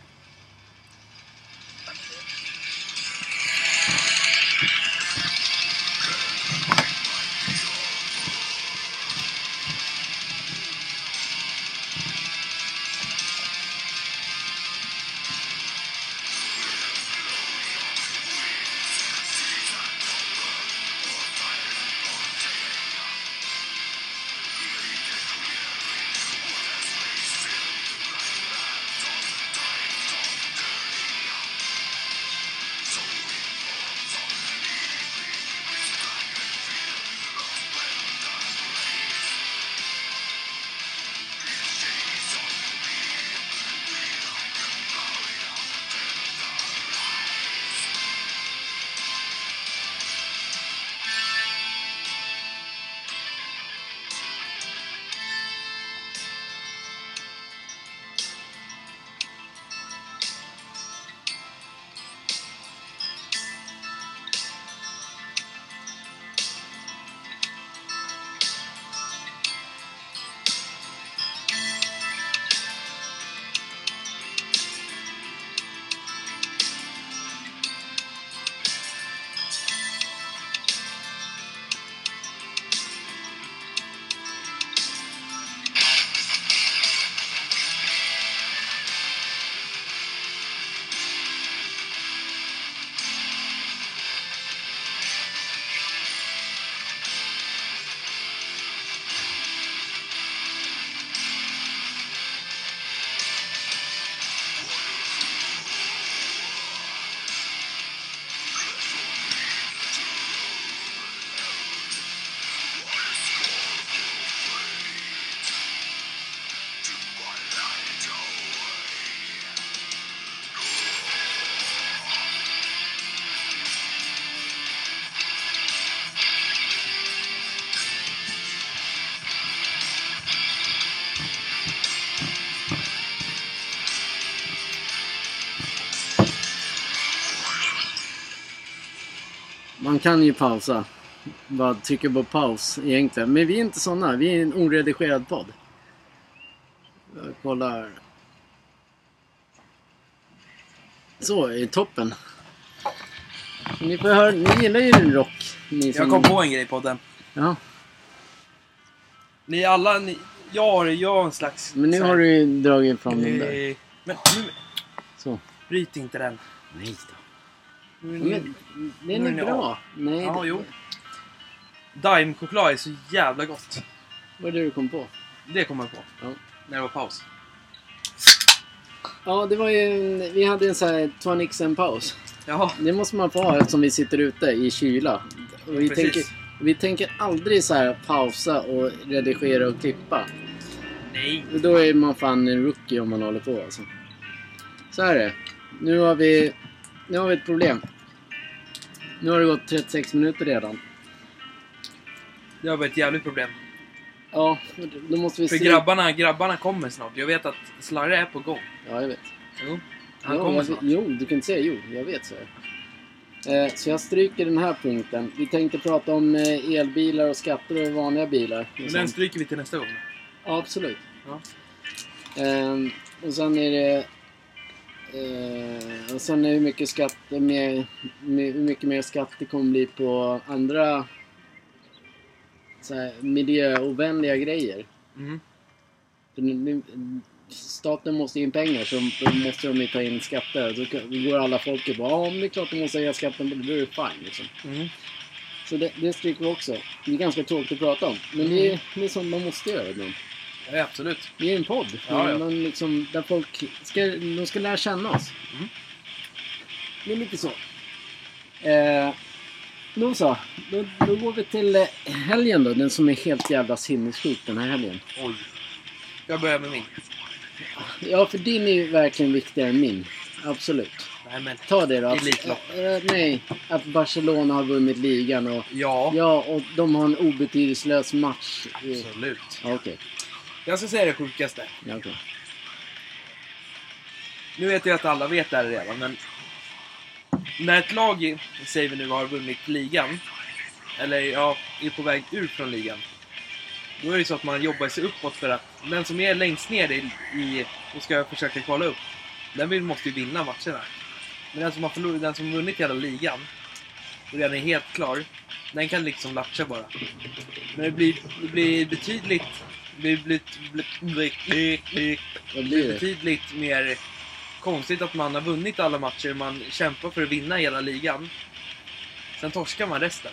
man kan ju pausa. Bara trycka på paus egentligen. Men vi är inte såna. Vi är en oredigerad podd. Jag kollar. Så, i toppen. Ni får höra, ni gillar ju rock. Ni som, Jag kom på en grej på den. Ja, Ni alla, ni, jag har, jag har en slags... men nu har du ju dragit fram den där. Men nu, Så. bryt inte den. Nej då. Men, den är bra. Nej, Ja, det- jo. Daimchoklad är så jävla gott. Vad är det du kom på? Det kom jag på. Ja. När det var paus. Ja, det var ju... Vi hade en sån här Tonic paus. Jaha. Det måste man få ha eftersom vi sitter ute i kyla. Och vi, tänker, vi tänker aldrig så här pausa och redigera och klippa. Nej. Då är man fan en rookie om man håller på alltså. Så här är det. Nu har vi, nu har vi ett problem. Nu har det gått 36 minuter redan. Det har varit ett jävligt problem. Ja, då måste vi För grabbarna, grabbarna kommer snart. Jag vet att Slarre är på gång. Ja, jag vet. Jo. Han jo, kommer snart. jo, du kan inte säga jo. Jag vet så. Eh, så jag stryker den här punkten. Vi tänkte prata om eh, elbilar och skatter och vanliga bilar. Men den stryker vi till nästa gång. Ja, absolut. Ja. Ehm, och sen är det... Eh, och sen är det hur mycket skatt, mer, hur mycket mer skatt det kommer bli på andra så här, miljöovänliga grejer. Mm. För nu, nu, staten måste in pengar så då måste de ju ta in skatter. Då går alla folket på ja men det är klart de måste höja skatten det, då är det fine liksom. Mm. Så det, det stryker vi också. Det är ganska tråkigt att prata om. Men det är, det är sånt man måste göra ibland. Ja, absolut. Vi är en podd. Ja, ja. Man liksom, där folk ska, de ska lära känna oss. Mm. Det är lite så. Eh, då så. Då, då går vi till eh, helgen då. Den som är helt jävla sinnessjuk den här helgen. Oj. Jag börjar med min. Ja, för din är ju verkligen viktigare än min. Absolut. Nej men. Ta det då. Att, Elitlopp. eh, nej, att Barcelona har vunnit ligan och Ja. Ja, och de har en obetydelselös match. Absolut. Ja, Okej. Jag ska säga det sjukaste. Ja, okej. Nu vet jag att alla vet det här redan, men... När ett lag, säger vi nu, har vunnit ligan, eller ja, är på väg ut från ligan. Då är det så att man jobbar sig uppåt för att den som är längst ner i, i och ska försöka kvala upp, den vill, måste ju vinna matcherna. Men den som har förlorat, den som har vunnit hela ligan, och redan är helt klar, den kan liksom latcha bara. Men det blir, det blir betydligt... Blir, betydligt mer konstigt att man har vunnit alla matcher, man kämpar för att vinna hela ligan. Sen torskar man resten.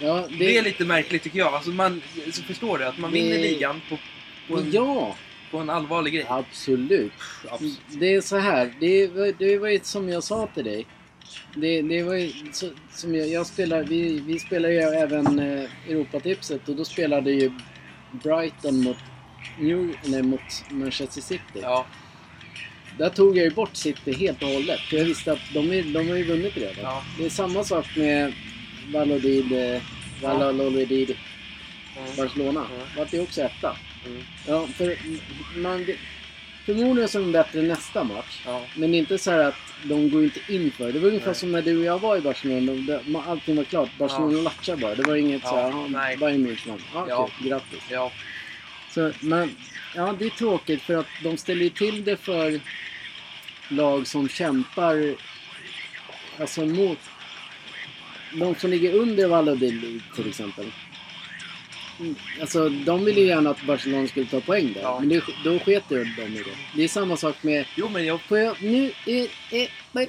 Ja, det, Det är lite märkligt tycker jag. Alltså man, så förstår du att man Det- vinner ligan på, på, en, Ja, på en allvarlig grej. absolut. Absolut. Det är så här. Det, var- det var ju som jag sa till dig. Det, det var ju så, som jag, jag spelar, vi, vi spelar ju även eh, Europatipset och då spelade ju Brighton mot, New, nej, mot Manchester City. Ja, Där tog jag ju bort City helt och hållet. För jag visste att de, är, de har ju vunnit redan. ja. Det är samma sak med Valladolid, eh, Valladolid Mm. Barcelona. Mm. Vart det också etta. Mm. Ja, för man, förmodligen så är de bättre nästa match. ja. Men inte så här att de går inte in för det. Det var ungefär Nej. som när du och jag var i Barcelona. De- de- Allting var klart. Barcelona Ja. latchar bara. Det var inget Ja, så här, "Jaha, nej. Bayern München. Ja, Ja. okej, grattis. ja. Så, men, ja, det är tråkigt för att de ställer ju till det för lag som kämpar alltså mot de som ligger under Valladolid till exempel. Mm, Alltså de vill ju gärna att Barcelona skulle ta poäng där. Ja. Men det, då sket ju de i det. Det är samma sak med Jo men jag... Får jag, nu är, är, är,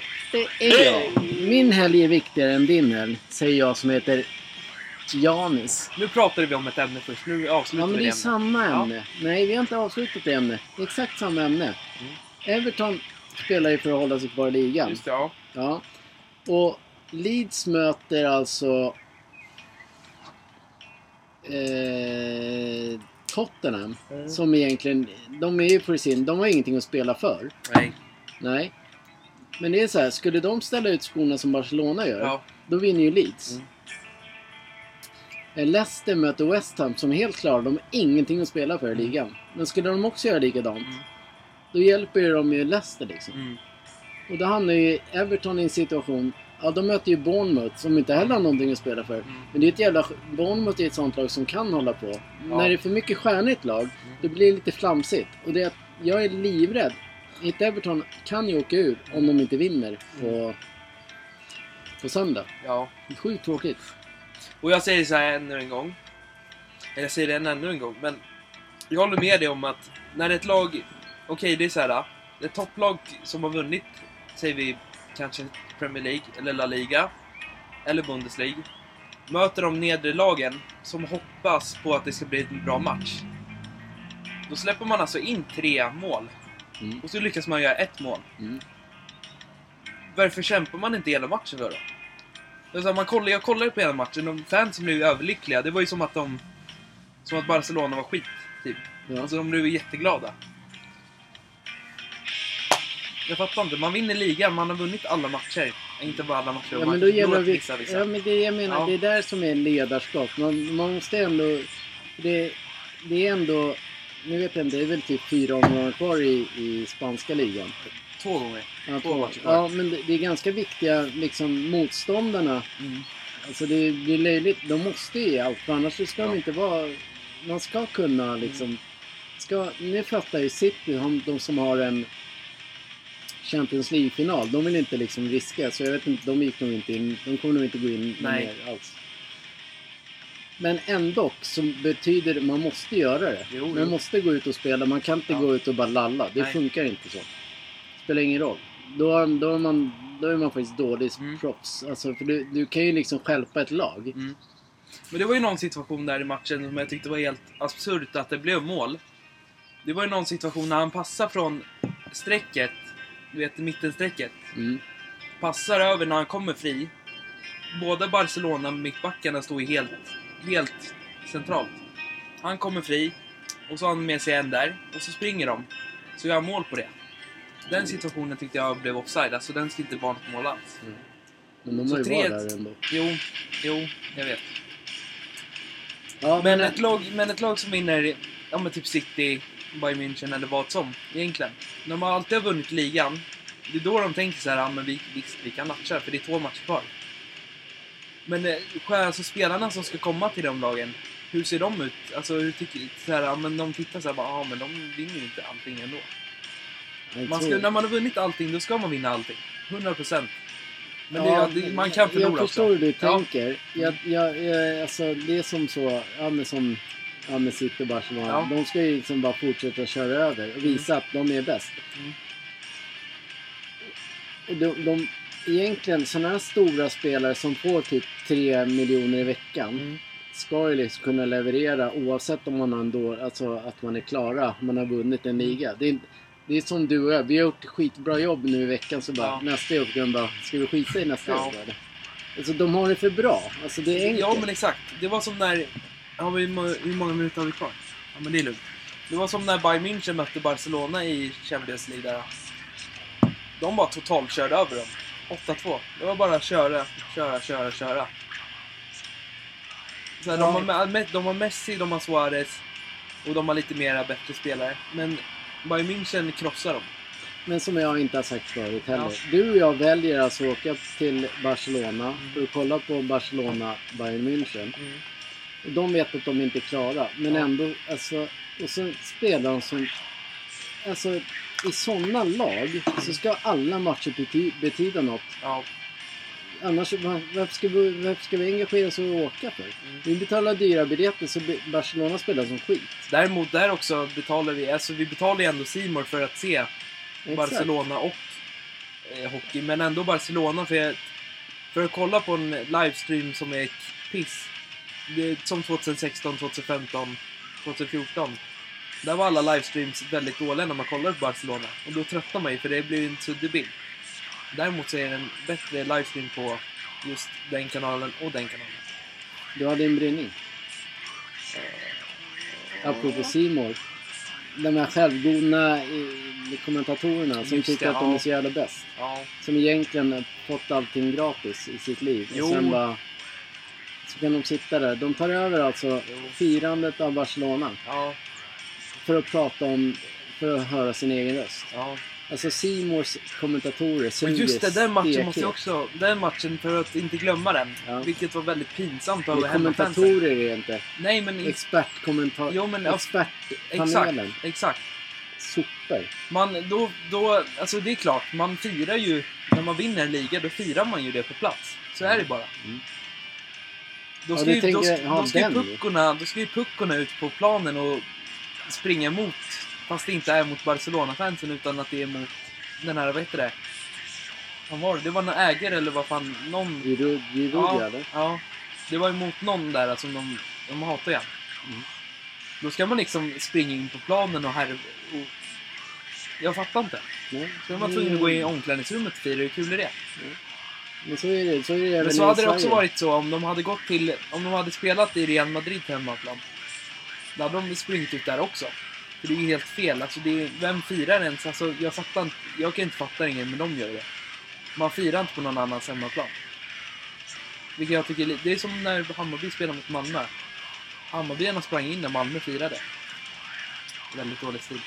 är jag. Min helg är viktigare än din helg, säger jag som heter Janis. Nu pratade vi om ett ämne först, nu avslutar Ja, men vi det är samma Ja. ämne. Nej, vi har inte avslutat det ämnet. Det är exakt samma ämne. Mm. Everton spelar ju för att hålla sig kvar i ligan. Just det, ja. Ja. Och Leeds möter alltså eh, Tottenham. Mm. Som egentligen, de är ju på sin, de har ingenting att spela för. Nej. Nej. Men det är så här, skulle de ställa ut skorna som Barcelona gör, Ja. då vinner ju Leeds. Mm. Eh, Leicester möter West Ham som helt klara, de har ingenting att spela för i ligan. Men skulle de också göra likadant, Mm. då hjälper ju de ju Leicester liksom. Mm. Och då hamnar ju Everton i en situation Ja, de möter ju Bournemouth som inte heller har någonting att spela för. Mm. Men det är ett jävla... Bournemouth är ett sånt lag som kan hålla på. När det är för mycket stjärnigt lag, det blir lite flamsigt. Och det är att jag är livrädd. Ett Everton kan ju åka ur om de inte vinner på, på söndag. Ja. Det är sjukt tråkigt. Och jag säger så här ännu en gång. Eller jag säger det ännu en gång, men jag håller med dig om att när ett lag... Okej, det är så här. Ett topplag som har vunnit, säger vi kanske Premier League, eller La Liga, eller Bundesliga, möter de nedre lagen som hoppas på att det ska bli en bra match. Då släpper man alltså in tre mål. Mm. Och så lyckas man göra ett mål. Mm. Varför kämpar man inte hela matchen för då? Alltså, man kollar, jag kollade på hela matchen, de fansen blev överlyckliga. Det var ju som att de... Som att Barcelona var skit, typ. Ja. Alltså de blev jätteglada. Jag fattar inte, man vinner ligan, man har vunnit alla matcher. Inte bara alla matcher, Ja, men då gäller det... vissa, vissa. Ja, men det jag menar, Ja. det är där som är ledarskap. Man, man måste ändå... Det, det är ändå... Nu vet jag inte, det är väl typ fyra omgångar kvar i, i spanska ligan. Två gånger. Ja, Två matcher kvar. ja men det, det är ganska viktiga liksom motståndarna. Mm. Alltså det, är löjligt. De måste ge allt för annars ska Ja. de inte vara... Man ska kunna liksom... Ska, nu fattar ju City, de, de som har en Champions League-final. De vill inte liksom riska. Så jag vet inte, de gick nog inte in. De kommer nog inte gå in Nej. mer alls. Men ändå så betyder det, man måste göra det. Jo, jo. Man måste gå ut och spela. Man kan inte Ja. gå ut och bara lalla. Det Nej. funkar inte så. Spelar ingen roll. Då, då, är, man, då är man faktiskt dålig Mm. proffs. Alltså, för du, du kan ju liksom stjälpa ett lag. Mm. Men det var ju någon situation där i matchen som jag tyckte var helt absurt att det blev mål. Det var ju någon situation när han passar från strecket, du vet mittenstrecket. Mm. Passar över när han kommer fri. Båda Barcelona mittbackarna står ju helt, helt centralt. Han kommer fri och så har han med sig en där och så springer de. Så gör han mål på det. Den situationen tyckte jag blev offside, alltså den ska inte vara något mål alls. Men de har ju varit där ändå. Jo, jo, jag vet. Ja, Men ett, lag, men ett lag som vinner, ja men typ City, Bayern München eller vad som, egentligen. De har alltid vunnit ligan. Det är då de tänker så här, ja men vi, visst, vi kan matcha, för det är två matcher kvar. Men eh, själva- alltså, spelarna som ska komma till de lagen, hur ser de ut? Alltså hur tycker, så här, ja, men de tittar så här, bara, ja men de vinner ju inte allting ändå. Man ska, när man har vunnit allting, då ska man vinna allting. 100%. Men Ja, det, man kan förlora Jag förstår hur du Ja. tänker. Jag, jag, jag, alltså, det är som så, ja, men som ja, med City och Barcelona. Ja. De ska ju liksom bara fortsätta köra över och visa att de är bäst. Mm. De, de, egentligen sådana här stora spelare som får typ 3 miljoner i veckan Mm. ska ju liksom kunna leverera oavsett om man har en då, alltså att man är klara, man har vunnit en liga. Det är, det är som du och jag, vi har gjort skitbra jobb nu i veckan så bara Ja. nästa ska de bara, ska vi skita i nästa Ja. år eller? Alltså de har det för bra. Alltså det är enkelt. Ja, men exakt. Det var som när... Vi, må- hur många minuter har vi kvar? Ja, men det är lugnt. Det var som när Bayern München mötte Barcelona i Champions League där. De bara totalt körde över dem. 8-2. Det var bara köra, köra, köra, köra. Så här, Ja. de, har, de har Messi, de har Suarez och de har lite mera bättre spelare. Men Bayern München krossar dem. Men som jag inte har sagt förut heller. Ja. Du och jag väljer alltså att åka till Barcelona för att kolla på Barcelona Bayern München. Och de vet att de inte är klara. Men Ja. ändå, alltså. Och så spelar de som... Alltså i sådana lag så ska alla matcher bety betyda något. Ja, Annars, va- varför ska vi, varför ska vi engagera oss och åka för? Mm. Vi betalar dyra biljetter så Barcelona spelar som skit. Däremot där också betalar vi, alltså vi betalar ju ändå Simor för att se Exakt. Barcelona och eh, hockey. Men ändå Barcelona för, för att kolla på en livestream som är piss. Som 2016, 2015, 2014. Där var alla livestreams väldigt dåliga när man kollar på Barcelona. Och då tröttnar man ju för det blir en suddig bild. Däremot så är det en bättre livestream på just den kanalen och den kanalen. Du hade en brinning. Apropå Simor. De här självgodna eh, kommentatorerna som tycker det, att de är ja. så jävla bäst. Ja, Som egentligen har fått allting gratis i sitt liv. Jo. Och sen bara... Så kan de sitta där. De tar över alltså firandet av Barcelona. ja, För att prata om... För att höra sin egen röst. ja. Alltså Simors kommentatorer suger just det, den matchen måste jag också... Den matchen, för att inte glömma den. Ja. Vilket var väldigt pinsamt av hemmafansen. kommentatorer är det inte. Nej, men... Expertkommentar... Jo, men- Expertpanelen. Exakt, exakt. Sopor. Man, då, då, alltså det är klart, man firar ju, när man vinner en liga, då firar man ju det på plats. Så är det bara. Mm. Då Ja, ska, du ju, då, då, ska ju ju. puckorna, då ska ju puckorna ut på planen och springa emot, fast det inte är mot Barcelona-fansen utan att det är mot den här, vad heter det? Vad var det? Det var någon ägare eller vad fan, någon... Giroud, Ja, eller? ja. Det var emot någon där som de, de hatar igen. Mm. Då ska man liksom springa in på planen och här och... Jag fattar inte. Nej. Så man tvungen att gå in i omklädningsrummet och fira. Hur kul är det? Men så är det, så är det Men så hade det också varit så om de hade gått till... Om de hade spelat i Real Madrid på hemmaplan. Då hade de sprungit ut där också. För det är ju helt fel. Alltså det är, vem firar ens? Alltså jag fattar inte. Jag kan inte fatta ingen, men de gör det. Man firar inte på någon annans hemmaplan. Vilket jag tycker Det är som när Hammarby spelade mot Malmö. Hammarbyarna sprang in när Malmö firade. Väldigt dålig stil.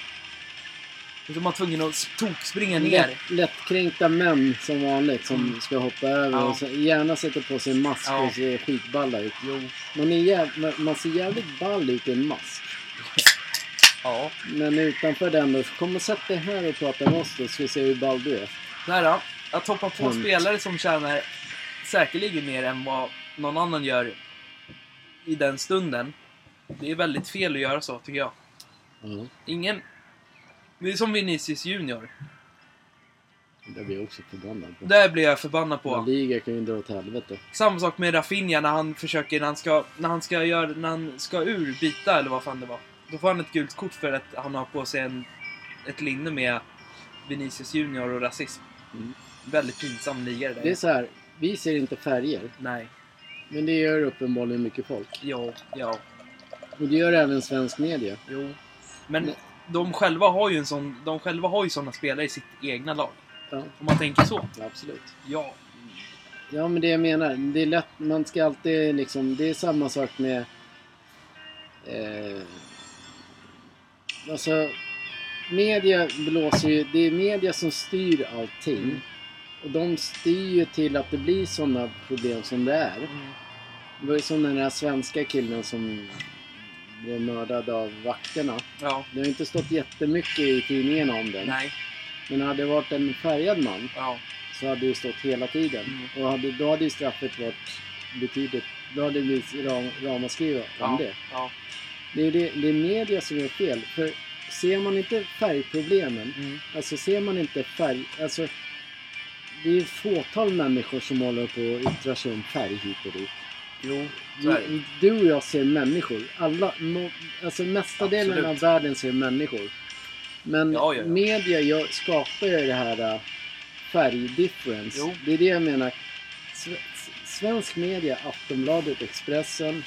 Så man tvungen att tokspringa ner. Lätt, lättkränkta män som vanligt som Mm. ska hoppa över Ja. och så, gärna sätter på sig en mask Ja. och ser skitballa ut. Jo. Man, är jäv, man- ser jävligt ball ut i en mask. Ja. Men utanför den då, kom och sätt dig här och prata med oss då så ska vi se hur ball du är. Det här då. Att hoppa på Tungt. spelare som tjänar säkerligen mer än vad någon annan gör i den stunden. Det är väldigt fel att göra så, tycker jag. Ja, Ingen... Det är som Vinicius Junior. det blir jag också förbannad på. Där blir jag förbannad på. Liga kan ju dra åt helvete. Samma sak med Rafinha när han försöker, när han ska, när han ska göra, när han ska ur, byta eller vad fan det var. Då får han ett gult kort för att han har på sig en, ett linne med Vinicius Junior och rasism. Mm. Väldigt pinsam liga det där. Det är så här, vi ser inte färger. Nej. Men det gör uppenbarligen mycket folk. Ja, ja. Och det gör även svensk media. Jo. Men Men- de själva har ju en sån, de själva har ju såna spelare i sitt egna lag. Ja, Om man tänker så. absolut. Ja. Ja, men det jag menar. Det är lätt. Man ska alltid liksom... Det är samma sak med... Eh, alltså... Media blåser ju... Det är media som styr allting. Mm. Och de styr ju till att det blir sådana problem som det är. Mm. Det var ju som den här svenska killen som blev mördad av vakterna. Ja. Det har inte stått jättemycket i tidningarna om den. Nej. Men hade det varit en färgad man Ja. så hade det stått hela tiden. Mm. Och hade, då hade ju straffet varit betydligt... Då hade det blivit ram, ramaskri om Ja. det. Ja. Det är, det. det är media som gör fel. För ser man inte färgproblemen, Mm. alltså ser man inte färg... Alltså, det är ett fåtal människor som håller på att yttra sig om färg hit och dit. Jo. Så är det. Du, och jag ser människor. Alla, no, alltså mesta delen Absolut. av världen ser människor. Men Ja, ja, ja. media gör, skapar ju det här uh, färgdifference. Jo. Det är det jag menar. Sve- Svensk media, Aftonbladet, Expressen,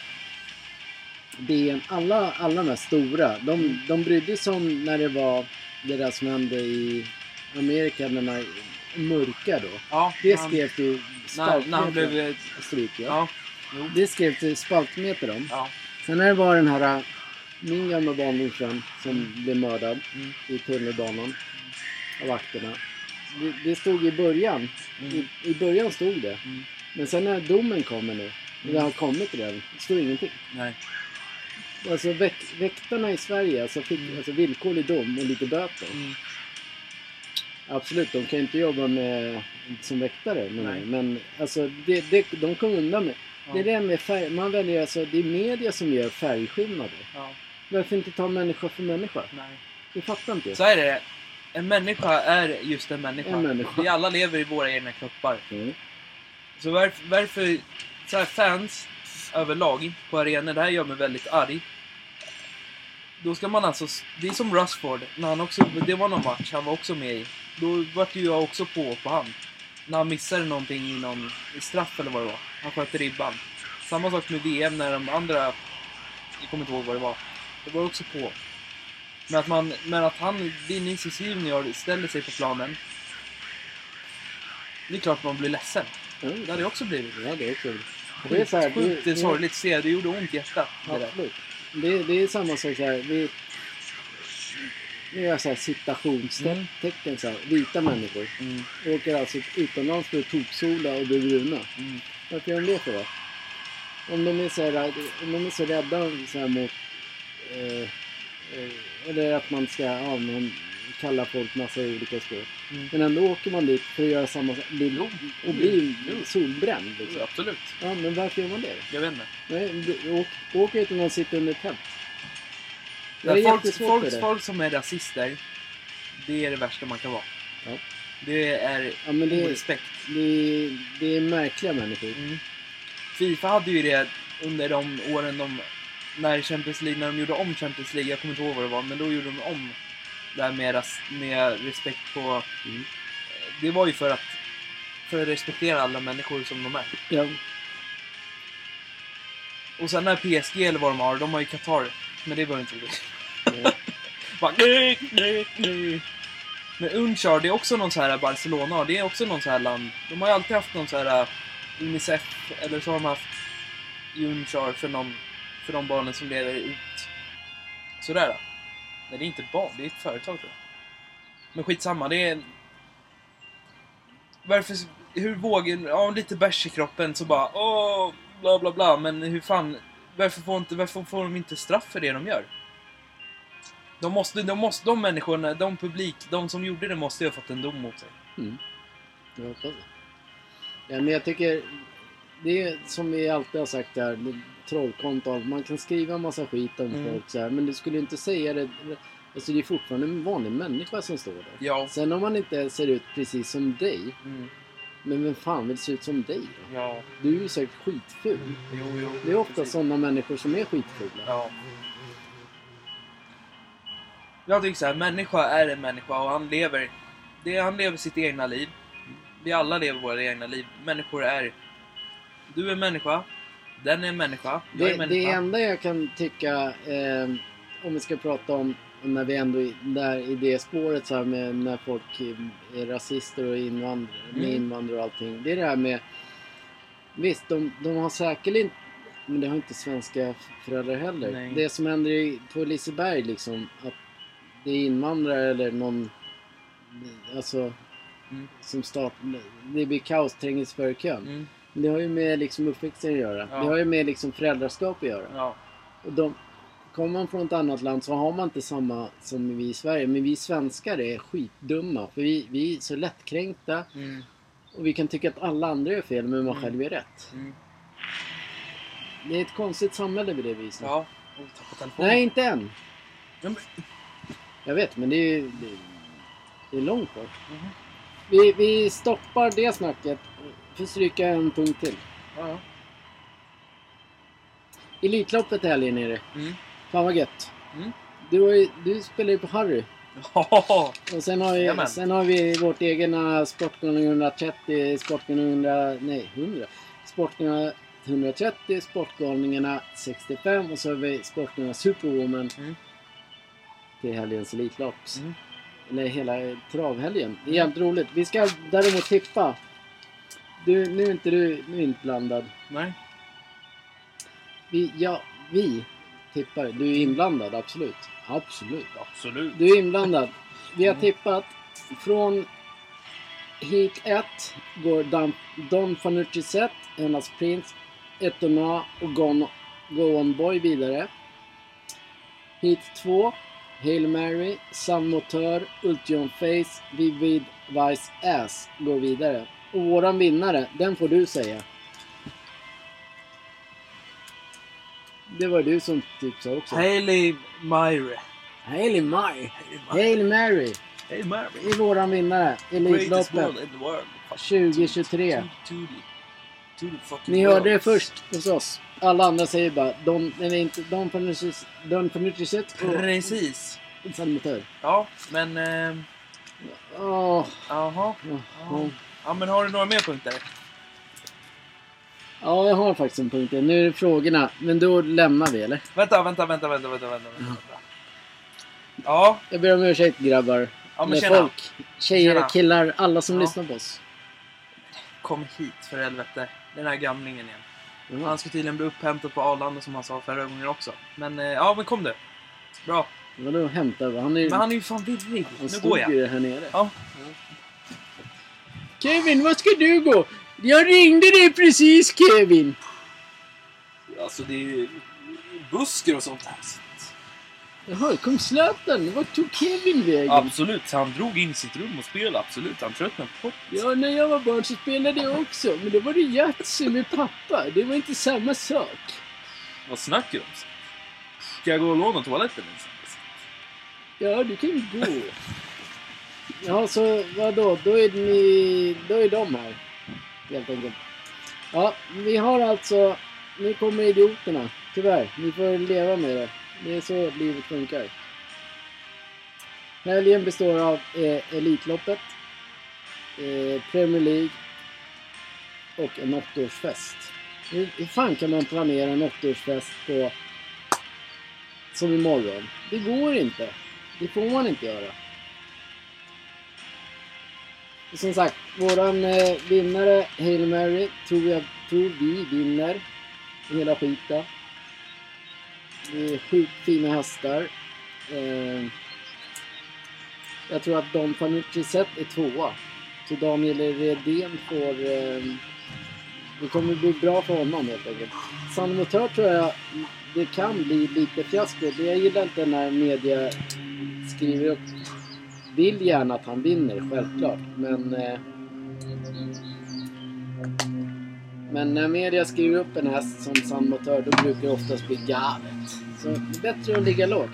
DN, alla, alla de här stora. De, de brydde sig om när det var det där som hände i Amerika, den här mörka då. Ja. Det skrev till när, när han blev... Stryk, ja. Ja. Jo. Det skrev till spaltmeter om. Ja. Sen när det var den här, äh, min gamla barndomsvän som blev mördad Mm. i tunnelbanan av vakterna. Det, det stod i början. Mm. I, I början stod det. Mm. Men sen när domen kommer nu, det har kommit redan, det står ingenting. Nej. Alltså väk, väktarna i Sverige alltså, fick alltså, villkorlig dom och lite böter. Mm. Absolut, de kan ju inte jobba med, som väktare. Men, men alltså, det, det, de kom undan med. Det är det med färg, man väljer alltså, det är media som gör färgskillnader. Ja. Varför inte ta människa för människa? Nej. Det fattar inte jag. Så är det. En människa är just en människa. En människa. Vi alla lever i våra egna kroppar. Mm. Så varför, varför så här fans överlag på arenor, det här gör mig väldigt arg. Då ska man alltså, det är som Rushford, när han också, det var någon match han var också med i. Då vart ju jag också på på han. När han missade någonting i någon i straff eller vad det var. Han sköt ribban. Samma sak med VM när de andra, jag kommer inte ihåg vad det var. Det var också på. Men att, man, men att han, Vinicius Junior, ställer sig på planen. Det är klart man blir ledsen. Mm. Det hade jag också blivit. Ja, det är kul. Det är så här, Sjukt det- sorgligt att se. Det gjorde ont i hjärtat. Det. Absolut. Det, det är samma sak så här. Vi, nu gör jag så här citationstecken så här, vita människor. Mm. Åker alltså utomlands för att toksola och bli bruna. Mm. Varför gör de det för då? Om de är så, här, om de är så rädda så här mot... Eh, eh, eller att man ska ja, man kalla folk massa olika språk. Mm. Men ändå åker man dit för att göra samma sak. Bli, och bli solbränd liksom. Absolut. Ja, men varför gör man det? Jag vet inte. Nej, åk, utomlands och sitta under tält. Folk, folk, folk som är rasister, det är det värsta man kan vara. Ja. Det är Ja, men det, orespekt. det, det är märkliga människor. Mm. Fifa hade ju det under de åren de... När Champions League, när de gjorde om Champions League, jag kommer inte ihåg vad det var, men då gjorde de om det här med, med respekt på... Mm. Det var ju för att... För att respektera alla människor som de är. Ja, Och sen när PSG eller vad de har, de har ju Qatar. Men det var ju inte roligt. ja. Bara, nej, nej, nej. Men Unchar, det är också någon så här Barcelona, det är också någon så här land. De har ju alltid haft någon så här eh, Unicef, eller så har de haft Unchar för, någon, för de barnen som lever ut. Sådär. då. Nej, det är inte barn, det är ett företag tror jag. Men skitsamma, det är... Varför... Hur vågar... Ja, lite bärs i kroppen så bara åh, bla bla bla. Men hur fan... Varför får, inte, varför får de inte straff för det de gör? De, måste, de, måste, de människorna, de publik, de som gjorde det måste ju ha fått en dom mot sig. Mm. Jag hoppas det. Ja, men jag tycker... Det är som vi alltid har sagt det- Trollkonto och allt. Man kan skriva massa skit om Mm. folk så här, Men du skulle inte säga det... Alltså det är fortfarande en vanlig människa som står där. Ja. Sen om man inte ser ut precis som dig. Mm. Men vem fan vill se ut som dig då? Ja. Du är ju säkert skitful. Jo, jo. Det är ofta sådana människor som är skitfula. Ja. Jag tycker så här, människa är en människa och han lever, det, han lever sitt egna liv. Vi alla lever våra egna liv. Människor är... Du är människa. Den är människa. Jag är Det, människa. det enda jag kan tycka, eh, om vi ska prata om när vi ändå är där i det spåret så här med när folk är rasister och med Mm. invandrare och allting. Det är det här med, visst de, de har säkerligen, men det har inte svenska föräldrar heller. Nej. Det som händer på Liseberg liksom, att det är invandrare eller någon, alltså Mm. som stat, det blir kaos, trängs för kön. Mm. Det har ju med liksom uppväxten att göra. Ja. Det har ju med liksom föräldraskap att göra. Ja. Och de, kommer man från ett annat land så har man inte samma som vi i Sverige. Men vi svenskar är skitdumma. För vi, vi är så lättkränkta. Mm. Och vi kan tycka att alla andra är fel men man Mm. själv är rätt. Mm. Det är ett konstigt samhälle på det viset. Ja. Nej, inte än. Ja, men- Jag vet, men det är, det, det är långt kvar. Mhm. Vi, vi stoppar det snacket. För stryka en punkt till. Ja, ja. Elitloppet i helgen är det. Mm. Fan vad gött. Mm. Du, ju, du spelar ju på Harry. Och sen har, vi, sen har vi vårt egna Sportgalning 130, Sportgalning 100, nej 100. Sportgalningarna 130, Sportgalningarna 65 och så har vi Sportgalningarna Superwoman Mm. Till helgens Elitlopp. Mm. Eller hela travhelgen. Det är jävligt roligt. Vi ska däremot tippa. Du, nu är inte du nu är inblandad. Nej. Vi, ja, vi tippar. Du är inblandad, absolut. Absolut. Absolut. Du är inblandad. Vi har Mm. tippat från Heat 1 går Don, Don Fanucci Set, Hennas Prince, Etona och Gone, Go On Boy vidare. Heat 2 Hail Mary, Sun Motör, Ultion Face, Vivid Vice Ass går vidare. Och våran vinnare, den får du säga. Det var du som tipsade också. Hailey Myre. Hail Mary. Hailey Hail Mary Hailey Myre. är våran vinnare. Elitloppet in the world. 2023. Ni hörde det först hos oss. Alla andra säger bara Don, eller inte Don Fanucci- Don Fanucci-set och Precis. San Motör. Ja, men... Eh, Jaha. ja. Ja, men har du några mer punkter? ja, jag har faktiskt en punkt. Nu är det frågorna. Men då lämnar vi eller? Vänta, vänta, vänta, vänta, vänta, vänta. vänta. Ja, Jag ber om ursäkt grabbar. ja men tjena. folk. Tjejer, Tjena. killar, alla som Ja. lyssnar på oss. Kom hit för helvete. Den här gamlingen igen. Jaha. Han ska tydligen bli upphämtad på Arlanda som han sa förra gången också. Men eh, ja, men kom du. Bra. Vadå hämta? Han är Men han är ju fan virrig. han Nu går jag. ju här nere. Ja. Kevin, vad ska du gå? Jag ringde dig precis Kevin. Alltså det är busker och sånt här. Jaha, kom Zlatan. Vart tog Kevin vägen? Absolut, han drog in sitt rum och spelade. Absolut, han tröttnade på pop. Ja, när jag var barn så spelade jag också. Men då var det Yatzy med pappa. Det var inte samma sak. Vad snackar du om? Ska jag gå och låna toaletten? Ja, du kan gå. Ja, så vadå? Då är ni... Då är de här. Helt enkelt. Ja, vi har alltså... Nu kommer idioterna. Tyvärr. Ni får leva med det. Det är så livet funkar. Helgen består av eh, Elitloppet, eh, Premier League och en åttaårsfest. Hur, hur fan kan man planera en åttaårsfest på... Som imorgon? Det går inte. Det får man inte göra. Och som sagt, våran eh, vinnare, Hail Mary, tror, jag, tror vi vinner hela skiten. Det är sjukt fina hästar. Eh, jag tror att Don Fanucci Zet är tvåa. Så Daniel Redén får... Eh, det kommer bli bra för honom helt enkelt. San Motör tror jag det kan bli lite fiasko. Jag gillar inte när media skriver upp. Vill gärna att han vinner, självklart. Men... Eh, men när media skriver upp en häst som San Motör, då brukar det oftast bli galet. Så det är bättre att ligga lågt.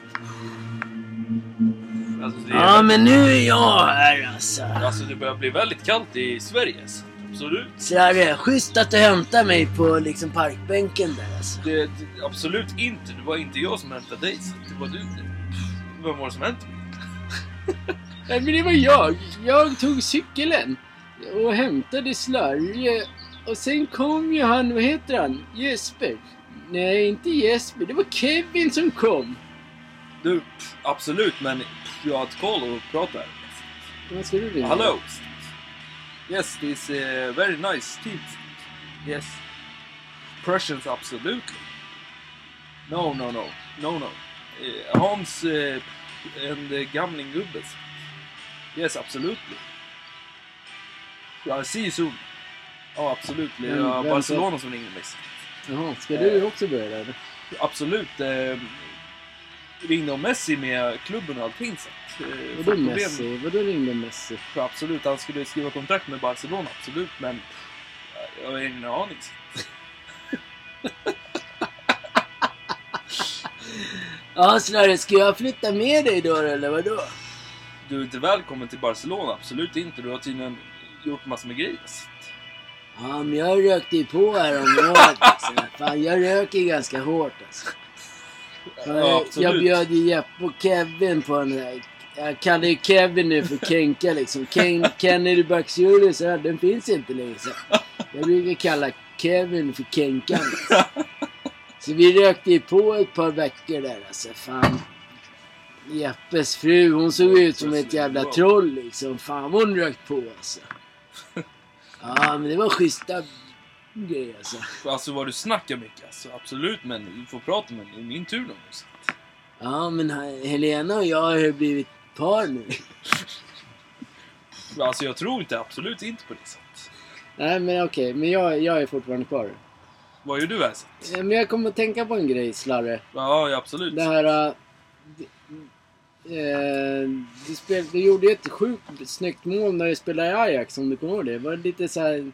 Alltså, det är, men nu är jag här alltså. alltså det börjar bli väldigt kallt i Sverige. så Absolut. Slarre, schysst att du hämtar mig på liksom parkbänken där alltså. Det, det, absolut inte. Det var inte jag som hämtade dig. så Det var du. Vem var det som hämtade mig? Nej men det var jag. Jag tog cykeln och hämtade Slarre. Och sen kom ju han, vad heter han? Jesper? Nej, inte Jesper. Det var Kevin som kom. Du, absolut, men pff, jag har ett call och pratar. Vad ska du ringa? Hello. Yes, this uh, very nice team. Yes. Prussians, absolutely. No, no, no. No, no. Uh, Hans uh, and uh, Gamling Gubbes. Yes, absolutely. I see you soon. Ja, absolut. Det Vem- var vem Barcelona som ringde mig. Jaha, ska du också börja där? Absolut. Eh, ringde om Messi med klubben och allting. Så att, eh, Vadå problem- Messi? Vadå ringde Messi? för absolut, han skulle skriva kontrakt med Barcelona, absolut, men eh, jag har ingen aning. Ja Slarre, ska jag flytta med dig då eller vadå? Du är inte välkommen till Barcelona, absolut inte. Du har tydligen gjort massor med grejer. Ja, men jag rökte ju på här om året alltså. Fan, jag röker ganska hårt alltså. Ja, jag bjöd ju Jeppe och Kevin på en där. Jag kallar ju Kevin nu för Kenka liksom. Ken, Kennedy Baxurius, ja, den finns inte längre. Så jag brukar kalla Kevin för Kenkan. Alltså. Så vi rökte ju på ett par veckor där alltså. Fan. Jeppes fru, hon såg ut som ett jävla troll liksom. Fan vad hon rökt på alltså. Ja, men det var schyssta grejer alltså. Alltså vad du snackar mycket, alltså, absolut, men du får prata med mig. Det är min tur nu. Så. Ja, men he- Helena och jag har ju blivit par nu. Alltså jag tror inte, absolut inte på det sättet. Nej, men okej. Men jag, jag är fortfarande kvar. Vad gör du här så? Eh, Men jag kommer att tänka på en grej, Slarre. Ja, ja, absolut. Det här... äh, eh, du, spel, du gjorde ett sjukt snyggt mål när du spelade i Ajax, om du kommer ihåg det. Det var lite så här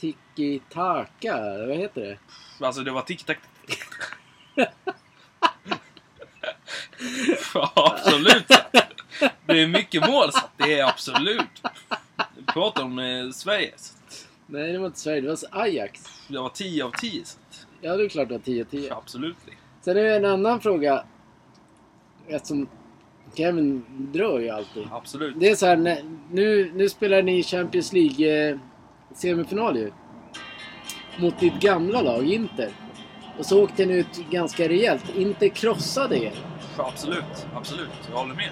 tiki-taka, vad heter det? Alltså det var tick-tack. ja, absolut. Det är mycket mål så det är absolut. Vi pratar om eh, Sverige. Så Nej, det var inte Sverige, det var Ajax. jag var 10 av 10. Så Ja, det är klart det var 10-10. ja, absolut. Sen är det en annan fråga. Eftersom Kevin drar ju alltid. Absolut. Det är så här, nu, nu spelar ni Champions League eh, semifinal ju. Mot ditt gamla lag, Inter. Och så åkte ni ut ganska rejält. Inter krossade er. Absolut. Absolut. Jag håller med.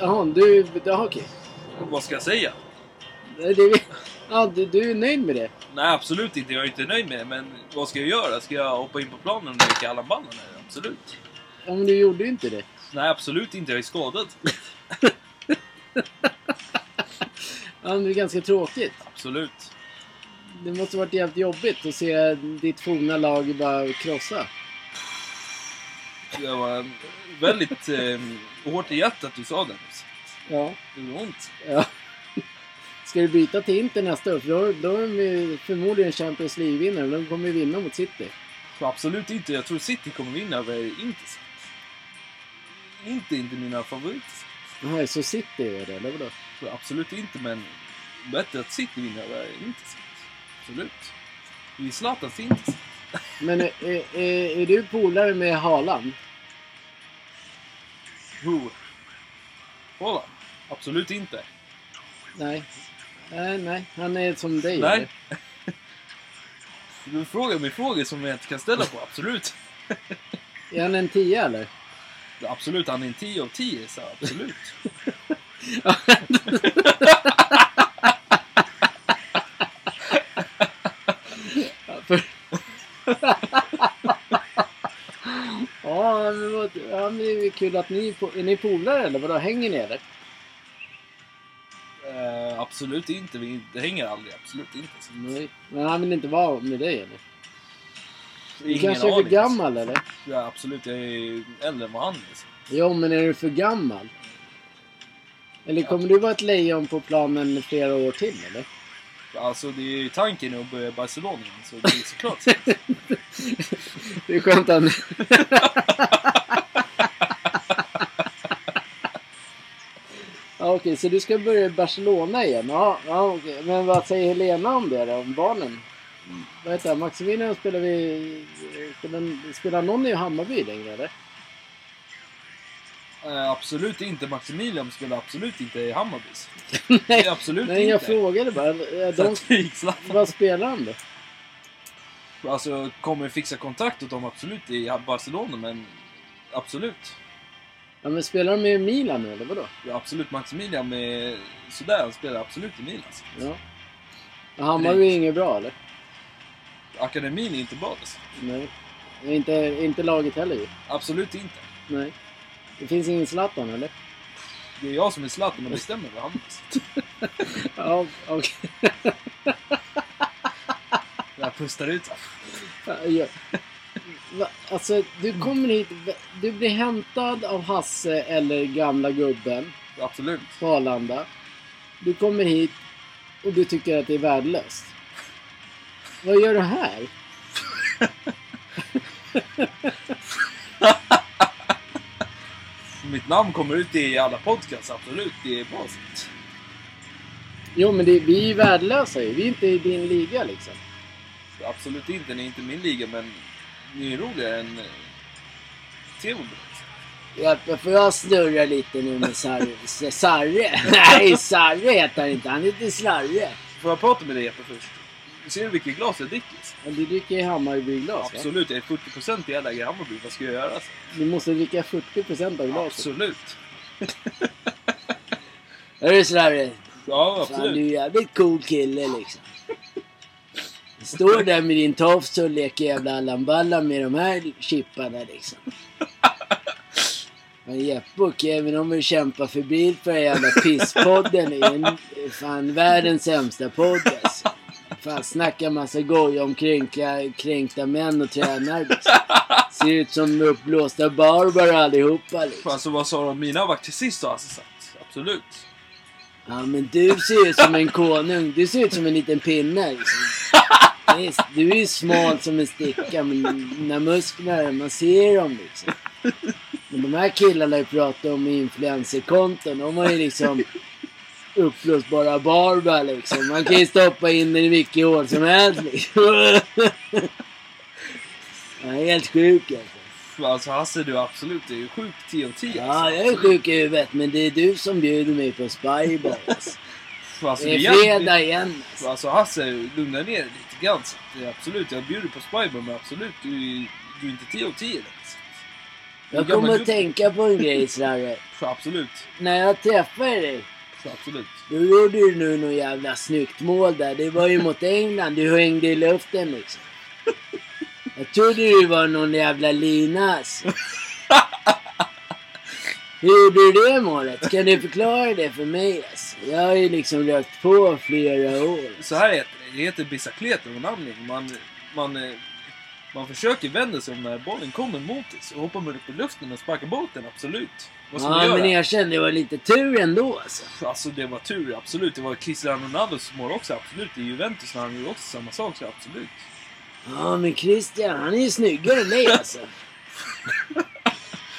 Jaha, du... Jaha, okej. Vad ska jag säga? Det- Ja, du, du är nöjd med det? Nej, absolut inte. Jag är inte nöjd med det. Men vad ska jag göra? Ska jag hoppa in på planen och leka Allan Ballan? Absolut. Ja, men du gjorde ju inte det. Nej, absolut inte. Jag är skadad. Ja, det är ganska tråkigt. Absolut. Det måste varit jävligt jobbigt att se ditt forna lag bara krossa. Det var väldigt eh, hårt i hjärtat att du sa det. Ja. Det gjorde ont. ja. Ska du byta till Inter nästa år? För då, då är de förmodligen Champions League-vinnare. De kommer ju vinna mot City. Absolut inte. Jag tror City kommer vinna över Inter. Inte inte mina favoriter. Jaha, så City är det, eller vadå? Absolut inte, men bättre att City vinner över Inter. Absolut. Det är Zlatans Inter. Men är, är, är du polare med Haaland? Who? Håland? Absolut inte. Nej. Nej, nej. Han är som dig. Nej. eller? Du frågar mig frågor som jag inte kan ställa på. Absolut. Är han en tia eller? Absolut, han är en 10 av 10, så absolut. Ja, men vad, ja, men det är väl kul att ni är po- är ni polare eller vadå? Hänger ni eller? Eh, absolut inte. Vi hänger aldrig. Absolut inte. Nej. Men han vill inte vara med dig eller? Ingen kanske är för aning. gammal eller? Ja, absolut. Jag är äldre än vad han är. så. Jo, men är du för gammal? Eller kommer du vara ett lejon på planen flera år till eller? Alltså, det är ju tanken att börja i Barcelona. Så det är såklart. Det är skönt att... ja, okej, så du ska börja i Barcelona igen? Ja, ja okej. Men vad säger Helena om det då? Om barnen? Vad heter han? Maximilian spelar vi... Spelar, någon i Hammarby längre eller? Eh, absolut inte. Maximilian spelar absolut inte i Hammarbys. Det Nej, absolut nej jag inte. frågade bara. De, vad spelar han då? Alltså, kommer fixa kontrakt åt dem absolut i Barcelona, men absolut. Ja, men spelar de i Milan nu eller vadå? Ja, absolut. Maximilian med sådär, han spelar absolut i Milan. Ja, Hammarby är inget bra eller? Akademin är inte. Alltså. Nej. Inte, inte laget heller ju. Absolut inte. Nej. Det finns ingen Zlatan eller? Det är jag som är Zlatan och bestämmer vad han Ja, okej. Jag pustar ut. Ja. Va- Alltså, du kommer hit. Du blir hämtad av Hasse eller gamla gubben Absolut. på Arlanda. Du kommer hit och du tycker att det är värdelöst. Vad gör du här? Mitt namn kommer ut i alla podcasts, absolut. Det är bra. Jo, men det, vi är ju värdelösa ju. Vi är inte i din liga liksom. Absolut inte. Ni är inte min liga, men ni är roligare än eh, Theodor. Hjälp, får jag snurra lite nu med Sarre? Sarre? Nej, Sarre heter han inte. Han heter Slarre. Får jag prata med dig Jeppe först? Ser du vilket glas jag dricker? Men du dricker Hammarbyglas va? Absolut, jag är 40% i i Hammarby. Vad ska jag göra? Alltså? Du måste dricka 40% av glaset. Absolut. Hörru Slarre. Ja, Fan, du är absolut. en jävligt cool kille liksom. Står där med din tofs och leker jävla Allan med de här chipparna liksom. Men Jeppe och Kevin de vill kämpa febrilt för den jävla pisspodden. Det är en, fan världens sämsta podd alltså. Fan snackar massa goja om kränka, kränkta män och tränare liksom. Ser ut som uppblåsta barbar allihopa liksom. Alltså vad sa de? Mina var till sist har alltså sagt. Absolut. Ja men du ser ut som en konung. Du ser ut som en liten pinne liksom. Visst, Du är ju smal som en sticka men när musklerna, man ser dem liksom. Men de här killarna jag pratar om influencerkonton, de har ju liksom uppblåsbara barbar liksom. Man kan ju stoppa in den i vilket hål som helst liksom. Jag är helt sjuk alltså. Alltså Hasse, du absolut du är sjuk 10 av 10. Ja, alltså. jag är sjuk i huvudet men det är du som bjuder mig på Spybar alltså. Alltså, Det är fredag igen alltså. Alltså Hasse, lugna ner dig lite grann. Absolut, jag bjuder på Spybar, men absolut, du, du är inte 10 av 10 längre. Jag kommer att tänka på en grej Slarre. Absolut. När jag träffade dig, Så absolut. då gjorde du nu något jävla snyggt mål där. Det var ju mot England. Du hängde i luften liksom. Jag trodde du var någon jävla lina alltså. Hur blir det målet? Kan du förklara det för mig? Alltså? Jag har ju liksom rökt på flera år. Så här heter det. Det heter anledning. Man, man, eh, man försöker vända sig om när bollen kommer mot dig. Så hoppar man upp i luften och sparkar bort den, absolut. Vad ska man Ja, göra? men jag kände det var lite tur ändå alltså. Alltså det var tur, absolut. Det var Cristiano Ronaldos mål också, absolut. I Juventus när han gjorde också samma sak, så absolut. Ja, men Christian, han är ju snyggare än dig alltså.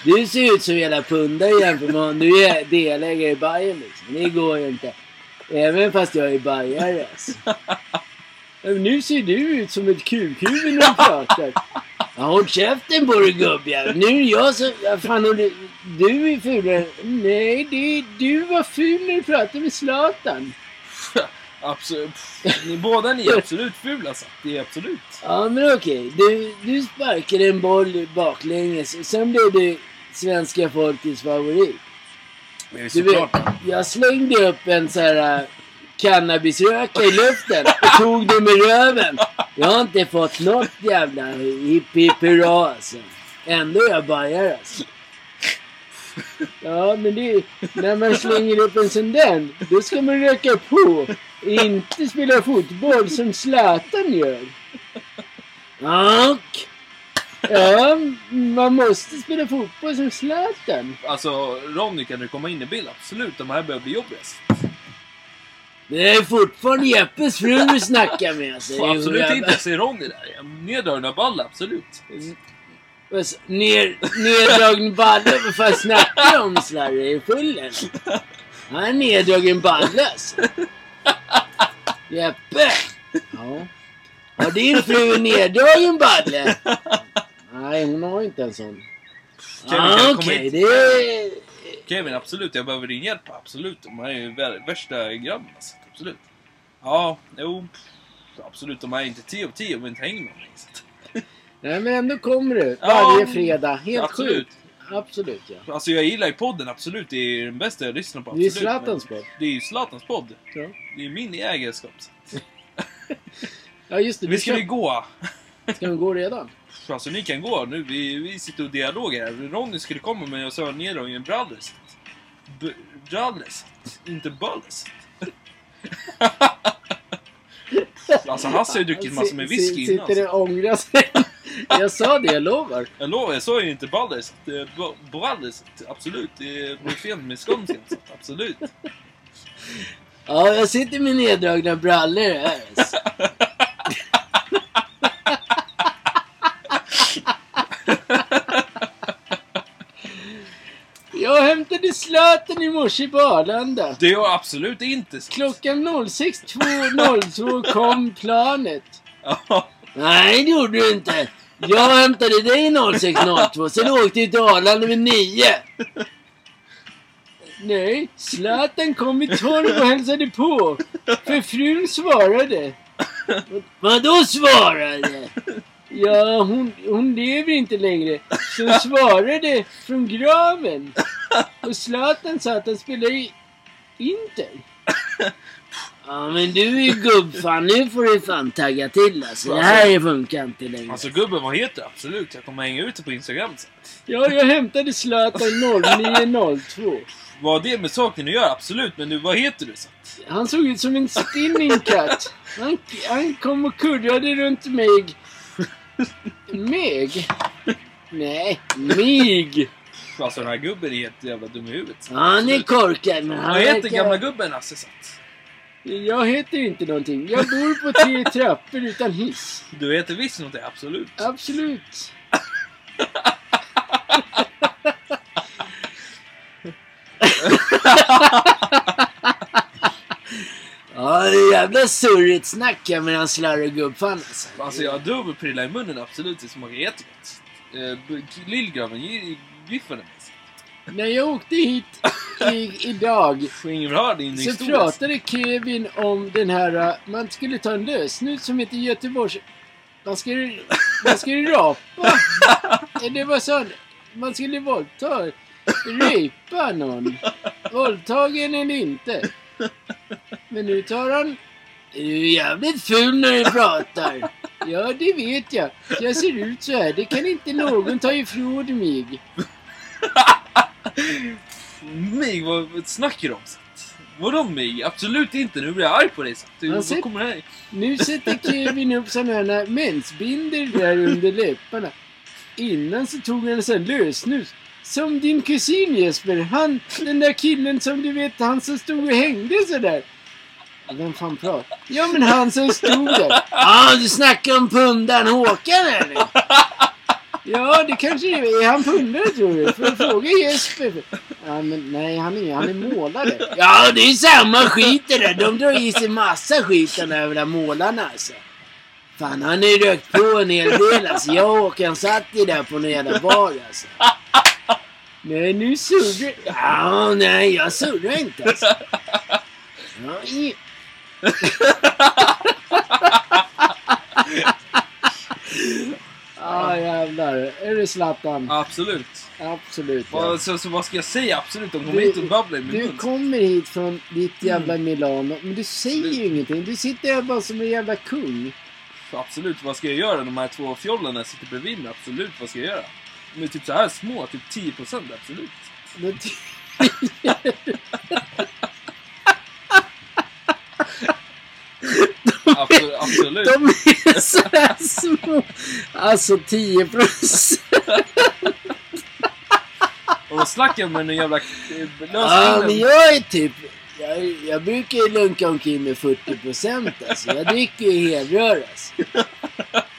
Du ser ut som en jävla pundare jämfört med honom. Du är delägare i Bayern liksom. Det går ju inte. Även fast jag är bajare alltså. Men Nu ser du ut som ett kukhuvud när du pratar. Ja, håll käften på dig gubbjävel. Nu är jag som... Ja, fan, du, du är fulare. Nej, det, du var ful när du pratade med Zlatan. Absolut. Ni båda ni är absolut fula, alltså. Det är absolut. Ja, men okej. Du, du sparkade en boll baklänges. Sen blev du svenska folkets favorit. Det är Du vet, jag slängde upp en så här äh, cannabisröka i luften och tog den med röven. Jag har inte fått något jävla hipp hipp hurra alltså. Ändå är jag bajare alltså. Ja, men det, när man slänger upp en sån där, då ska man röka på. Inte spela fotboll som Zlatan gör. Och, ja, man måste spela fotboll som Zlatan. Alltså, Ronny kan du komma in i bild? Absolut. De här börjar bli jobbiga. Det är fortfarande Jeppes fru du snackar med. Alltså. Absolut inte. Jag ser Ronny där. Neddragna ballar, absolut. Vad s- Ner, neddragen balle? Vad fan snackar du om Slarre? Är du full eller? Han är neddragen balle alltså. Jeppe! Ja. Har din fru en neddragen balle? Nej, hon har inte en sån. Kevin, Ah, kan hit? det. Kevin, absolut. Jag behöver din hjälp. Absolut. De här är ju vär- värsta alltså. Absolut. Ja, jo. Absolut. De här är inte 10 av 10 om vi inte hänger med mig. så Nej, men ändå kommer du Ja, varje fredag. Helt absolut. sjukt. Absolut, ja. Alltså jag gillar ju podden, absolut. Det är den bästa jag lyssnar på. Det är Absolut. Zlatans podd. Det är ju Zlatans podd. Ja. Det är min ägarskap. Ja, just det. Vi ska vi gå. ska vi gå redan? Alltså ni kan gå nu. Vi, vi sitter och dialog här. Ronny skulle komma men jag sa neddragningen brallers. B- Brallers. Inte ballers. alltså Hasse har ju druckit massor med whisky innan. Sitter och ångrar sig. Jag sa det, jag lovar. Jag lovar, jag sa ju inte ballers. Det är b- Brallers. Absolut. Det är fel med skånskan. Absolut. Ja, jag sitter med neddragna brallor här. alltså. Jag hämtade Zlatan i morse på Arlanda. Det är absolut inte så. Klockan 06.02 kom planet. Nej, det gjorde du inte. Jag hämtade dig 06.02, sen åkte vi till Arlanda vid 9. Nej, Zlatan kom vid 12 och hälsade på. För frun svarade. Vadå svarade? Ja, hon, hon lever inte längre. Så hon svarade från graven. Och Zlatan sa att han spelar i Inter. Ja men du är ju gubbfan, nu får du fan tagga till alltså. Det här funkar inte längre. Alltså gubben, vad heter du? Absolut, jag kommer hänga ut det på Instagram sen. Ja, jag hämtade Zlatan 0902. Vad har det med saken att göra? Absolut, men du, vad heter du? Så? Han såg ut som en spinning cat. Han, han kom och kurrade runt mig. Meg? Nej, mig. Alltså den här gubben är helt jävla dum i huvudet. Så. Han är korkad men han Vad heter verkar- gamla gubben Hasse? Så? Jag heter inte någonting. Jag bor på tre trappor utan hiss. Du heter visst något, absolut. Absolut. Ja, det är jävla surrigt snack här mellan slarr och gubbfan alltså. Alltså jag har dubbelprilla i munnen, absolut. Det smakar jättegott. Eh, b- Lillgrabben När jag åkte hit i, idag din så historia. pratade Kevin om den här, uh, man skulle ta en lösnut som heter Göteborgs... Man skulle, man skulle rapa. Vad sa han? Man skulle våldta. Rapa någon. Våldtagen eller inte. Men nu tar han... Du är jävligt ful när du pratar. Ja, det vet jag. Jag ser ut så här. Det kan inte någon ta ifrån mig. Mig? Vad, snackar du om? Vadå mig? Absolut inte. Nu blir jag arg på dig. Du, ser- kommer det här? Nu sätter Kevin upp sådana här mensbindor där under läpparna. Innan så tog han en sån lösnus. Som din kusin Jesper. Han, den där killen som du vet, han som stod och hängde sådär. Vem fan pratar? Ja men han som stod där. Ja, du snackar om pundaren Håkan eller? Ja, det kanske är. Är han pundare tror du? Får jag fråga Jesper? Ja, men nej, han är, han är målare. Ja, det är samma skit det där. De drar i sig massa skit de där jävla målarna alltså. Fan, han har ju rökt på en hel del alltså. Jag och Håkan satt ju där på någon jävla bar alltså. Nej, nu surrar Ja, nej, jag surrar inte alltså. Ja, i... ah, jävlar. Är det Zlatan? Absolut. Absolut. Ja. Så, så vad ska jag säga? Absolut, de kommer Du- hit och babblar i min Du mun. kommer hit från ditt jävla Mm. Milano, men du säger ju ingenting. Du sitter här bara som en jävla kung. Absolut, vad ska jag göra? De här två fjollarna sitter bredvid mig. Absolut, vad ska jag göra? De är typ så här små, typ 10% absolut. Men Absolut. absolut. De är så här små. Alltså 10 procent. Och de snackar med en jävla eh, Ja, men jag är typ... Jag, jag brukar ju lunka omkring med 40 procent alltså. Jag dricker ju helrör alltså.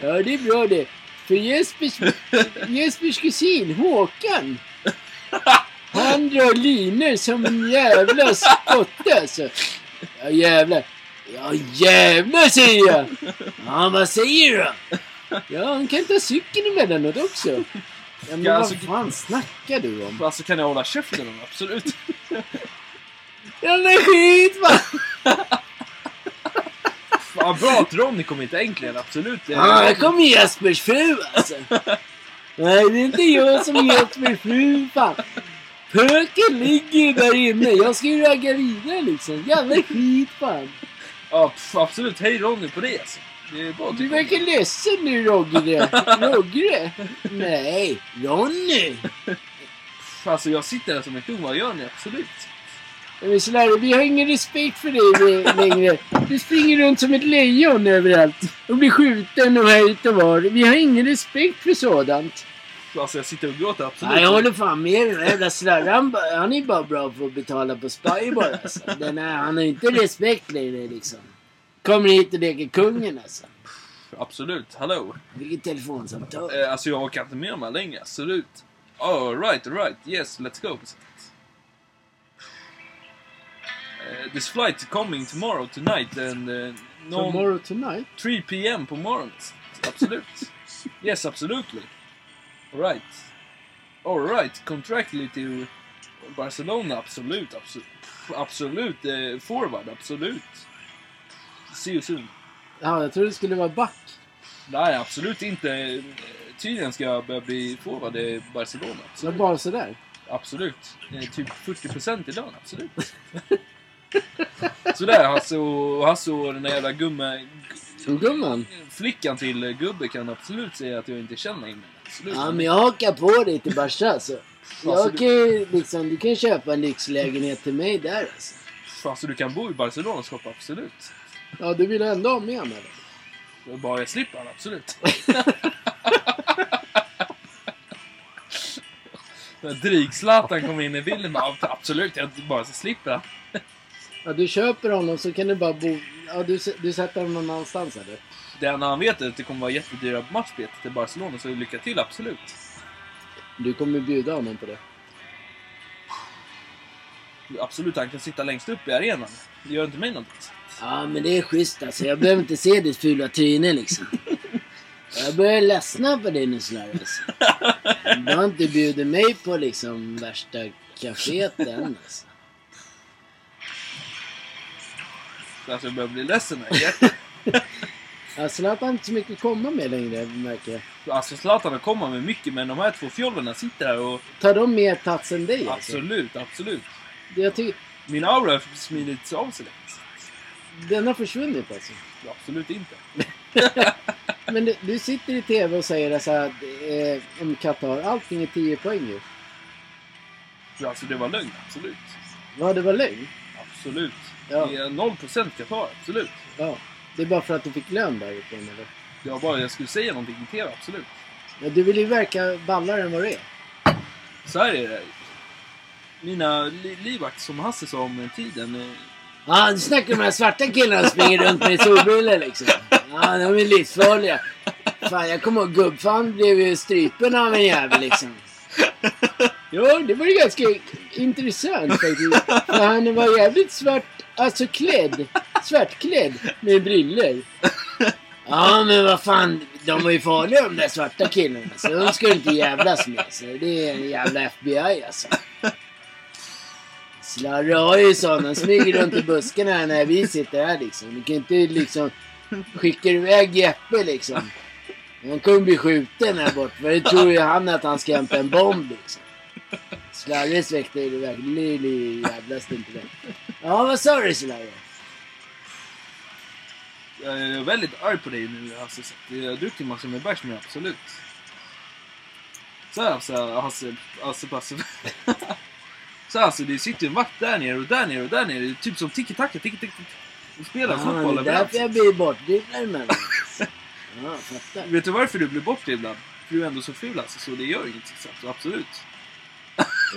Ja, det är bra det. För Jespers, Jespers kusin Håkan. Han drar linor som en jävla skotte alltså. Ja jävlar. Ja jävlar säger jag. Ja vad säger du? Ja han kan ta cykeln emellanåt också. Ja men Ja, vad alltså- fan snackar du om? Alltså kan jag hålla käften om? Absolut. Jävla skit va! Fan, bra att Ronny kom hit äntligen, absolut. Ja, här kommer Jespers fru alltså. Nej, det är inte jag som är Jespers fru fan. Pöken ligger ju där inne. Jag ska ju ragga vidare liksom. Jävla skit fan. Ja, pff, absolut. Hej Ronny på det alltså. Det är bra att Du verkar ledsen nu Rogge. Rogge? Nej, Ronny. Pff, Alltså jag sitter här som en kung, vad gör ni? Absolut. Vi har ingen respekt för dig längre. Du springer runt som ett lejon överallt. Och blir skjuten och hejt och var. Vi har ingen respekt för sådant. Alltså jag sitter och gråter, absolut. Nej, jag håller fan med den där jävla Slarre. Han, är bara bra för att betala på Spybar alltså. Den är, han har inte respekt längre liksom. Kommer hit och leker kungen alltså. Absolut, hallå. Vilket telefonsamtal. Eh, alltså jag orkar inte med de här längre, absolut. Oh, right, right, yes, let's go. Uh, this flight coming tomorrow tonight and uh, no Tomorrow tonight? 3 p.m. på morgonen. Absolut. yes, absolutely. Alright. Alright, contractually to Barcelona, absolut, absolut. Absolut, eh, forward, absolut. See you soon. Ja, jag trodde det skulle vara back. Nej, absolut inte. Tydligen ska jag börja bli forward i Barcelona. Så bara sådär. absolut. Eh, Typ 40% i lön, absolut. Sådär, Hasse och, Hasse och den där jävla gumme... Gumman. Flickan till gubbe kan absolut säga att jag inte känner henne. Absolut. Ja, men jag hakar på dig till Barca alltså. Jag kan ju liksom, du kan köpa en lyxlägenhet till mig där alltså. Fan, så du kan bo i Barcelona och skapa, absolut. Ja, du vill ändå ha med mig då? Och bara jag slipper absolut. Dryg-Zlatan kom in i bilden, absolut, jag bara slipper han. Ja, du köper honom så kan du bara bo... Ja, du, du sätter honom någon annanstans eller? Det enda han vet är att det kommer vara jättedyra matchbiljetter till Barcelona, så lycka till, absolut. Du kommer bjuda honom på det. Absolut, han kan sitta längst upp i arenan. Det gör inte mig något. Ja, men det är schysst alltså. Jag behöver inte se ditt fula tryne liksom. Jag börjar ledsna på dig nu sådär alltså. Du har inte bjudit mig på liksom värsta kaféet än alltså. Så alltså, jag börjar bli ledsen här. Jag släpper inte så mycket att komma med längre märker jag. Alltså Zlatan har kommit med mycket, men de här två fjollarna sitter här och... Tar de mer plats än dig alltså? Absolut, absolut. Jag tycker... Min aura har smidits av sig lite. Den har försvunnit alltså. Absolut inte. Men du, du sitter i TV och säger så här, eh, om Qatar, allting är 10 poäng ju. Ja, alltså det var lögn, absolut. Ja, det var lögn. Absolut. Ja. Det är 0% Qatar, absolut. Ja. Det är bara för att du fick lön därifrån eller? Jag bara, jag skulle säga någonting i TV, absolut. Ja, du vill ju verka ballare än vad du är. Så här är det. Mina li livvakter som Hasse sa om tiden. eh, Ja, du snackar om de här svarta killarna som springer runt med solbrillor liksom. Ja, de är livsfarliga. Fan, jag kommer ihåg gubbfan blev ju strypen av en jävel liksom. Jo, det var ju ganska intressant faktiskt. För han var jävligt svart, alltså klädd. Svartklädd med briller. Ja, men vad fan. De var ju farliga de där svarta killarna. Så de ska du inte jävlas med. Så det är en jävla FBI alltså. Slarre har ju sådana. Smyger runt i buskarna här när vi sitter här liksom. Du kan inte liksom skicka iväg Jeppe liksom. Han kommer bli skjuten här bort. För det tror ju han att han ska hämta en bomb liksom. Slarres väktare är det verkligen jävlas inte det. Ja, vad sa du Slarre? Jag är väldigt arg på dig nu Hasse. Så Jag har druckit massor med bärs nu, absolut. Så här alltså, Hasse, Hasse, Hasse. Så här, alltså, det sitter ju en vakt där nere och där nere och där nere. Det är Typ som tiki-taka, tiki-taka. Vi spelar fotboll det är därför jag blir bortdribblad emellan. Ja, fattar. Vet du varför du blir bortdribblad? För du är ändå så ful alltså, så det gör ingenting. Så absolut.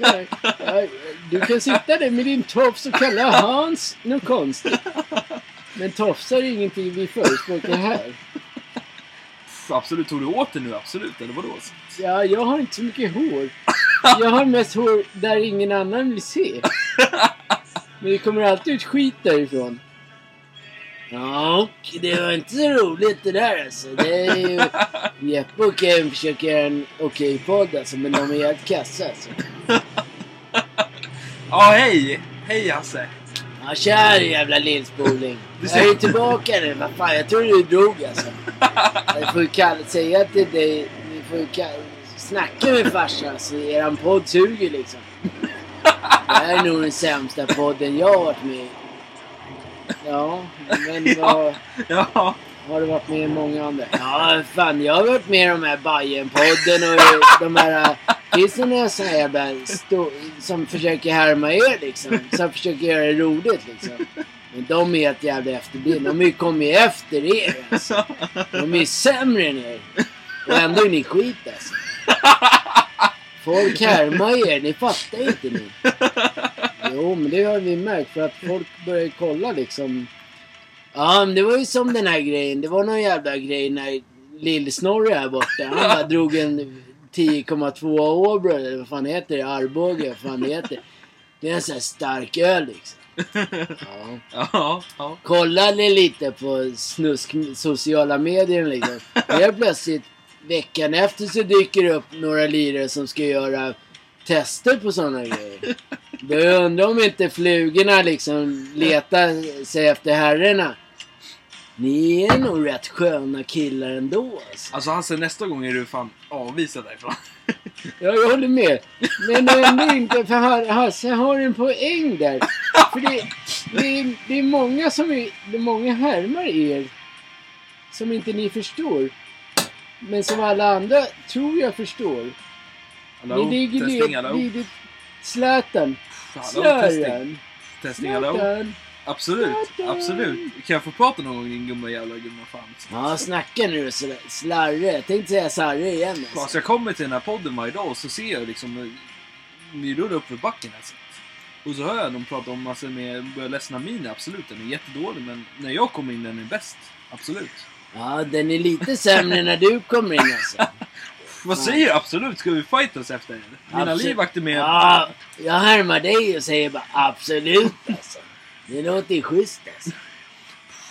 Ja, ja, Du kan sitta där med din tofs och kalla Hans något konstigt. Men tofsar är ingenting vi förespråkar här. Absolut, tog du åt det nu? Absolut, eller vadå? Ja, jag har inte så mycket hår. Jag har mest hår där ingen annan vill se. Men det kommer alltid ut skit därifrån. Ja, och det var inte så roligt det där alltså. Det är ju... Jeppe och Ken försöker göra en okej podd alltså, men de är helt kassa alltså. Ja, hej! Hej Hasse! Ja, du jävla lillspoling. Jag är tillbaka nu. Vad fan, jag tror du drog alltså. Jag får ju kalla, säga till dig, ni får ju kalla, snacka med farsan alltså. Eran podd suger liksom. Det här är nog den sämsta podden jag har varit med i. Ja, men vad, Ja, har du varit med i många andra? Ja, fan jag har varit med i de här Bajen-podden och de här... Finns det några såna här jävla som försöker härma er liksom? Som försöker göra det roligt liksom? Men de är helt jävla efterblivna. De har ju kommit efter er alltså. De är ju sämre än er. Och ändå är ni skit alltså. Folk härmar er, ni fattar inte ni. Jo, men det har vi märkt för att folk börjar kolla liksom. Ja, men det var ju som den här grejen. Det var någon jävla grej när Lill-Snorre här borta. Han bara drog en 10,2 Åbro eller vad fan heter det? Arboga, vad fan det heter. Det är en sån här stark öl liksom. Ja. ja, ja. Kollade lite på snusk sociala medier liksom. Helt plötsligt veckan efter så dyker det upp några lirare som ska göra tester på sådana grejer. Då undrar om inte flugorna liksom letar sig efter herrarna. Ni är nog rätt sköna killar ändå alltså. Alltså Hasse, nästa gång är du fan avvisad därifrån. Ja, jag håller med. Men ändå inte, för Ha- Hasse har en poäng där. För det, det, är, det är många som är, det är många härmar er. Som inte ni förstår. Men som alla andra tror jag förstår. Hallå? Ni ligger testing, hallå? vid Zlatan. Hallå, testing. Hallå? Zlatan. Absolut, absolut. Kan jag få prata någon gång din gumma jävla gumma fan? Ja, snacka nu så Slarre. Jag tänkte säga Sarre igen. Alltså. Alltså jag kommer till den här podden varje dag och så ser jag liksom eh, rullar upp för backen alltså. Och så hör jag dem prata om massor med börjar ledsna miner, absolut. Den är jättedålig men när jag kommer in den är bäst. Absolut. Ja, den är lite sämre när du kommer in alltså. Vad säger du? Absolut, ska vi fightas efter det? Mina livvakter med... Ja, jag härmar dig och säger bara absolut alltså. Det låter ju schysst alltså.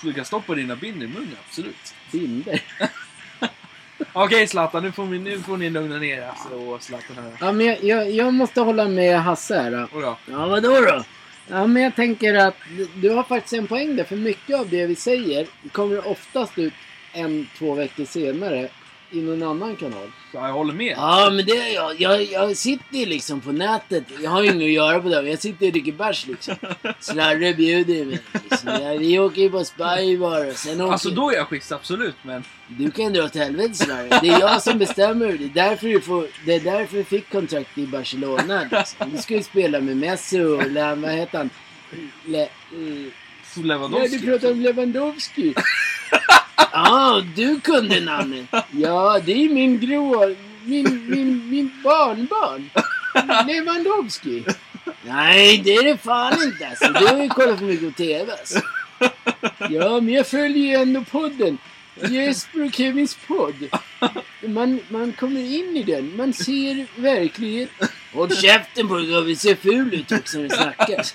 Du kan stoppa dina binder i munnen, absolut. Binder. Okej Zlatan, nu får, vi, nu får ni lugna ner er alltså, och Zlatan här. Ja, men jag, jag, jag måste hålla med Hasse här. Då. Ja. Ja, vadå då? Ja, men jag tänker att du- du har faktiskt en poäng där. För mycket av det vi säger kommer oftast ut en, två veckor senare. I någon annan kanal. Ja, jag håller med. Ja, men det är jag. Jag, jag sitter ju liksom på nätet. Jag har ju inget att göra på dagen. Jag sitter och dricker bärs liksom. Slarre bjuder mig. Liksom. Vi åker ju på Spybar och sen åker... Alltså då är jag schysst, absolut. Men Du kan dra åt helvete Sverige. Det är jag som bestämmer. Det är därför du, får, det är därför du fick kontrakt i Barcelona. Liksom. Du ska ju spela med Messi och Le, vad heter han? Le, Ja, Lewandowski. du pratar om Lewandowski. Ja, du kunde namnet. Ja, det är min grå... Min, min, min barnbarn. Lewandowski. Nej, det är det fan inte alltså. Du har ju kollat för mycket på TV alltså. Ja, men jag följer ju ändå podden. Jesper och Kevins podd. Man, man kommer in i den. Man ser verkligheten. Håll käften på dig vi ser ful ut också när du snackar.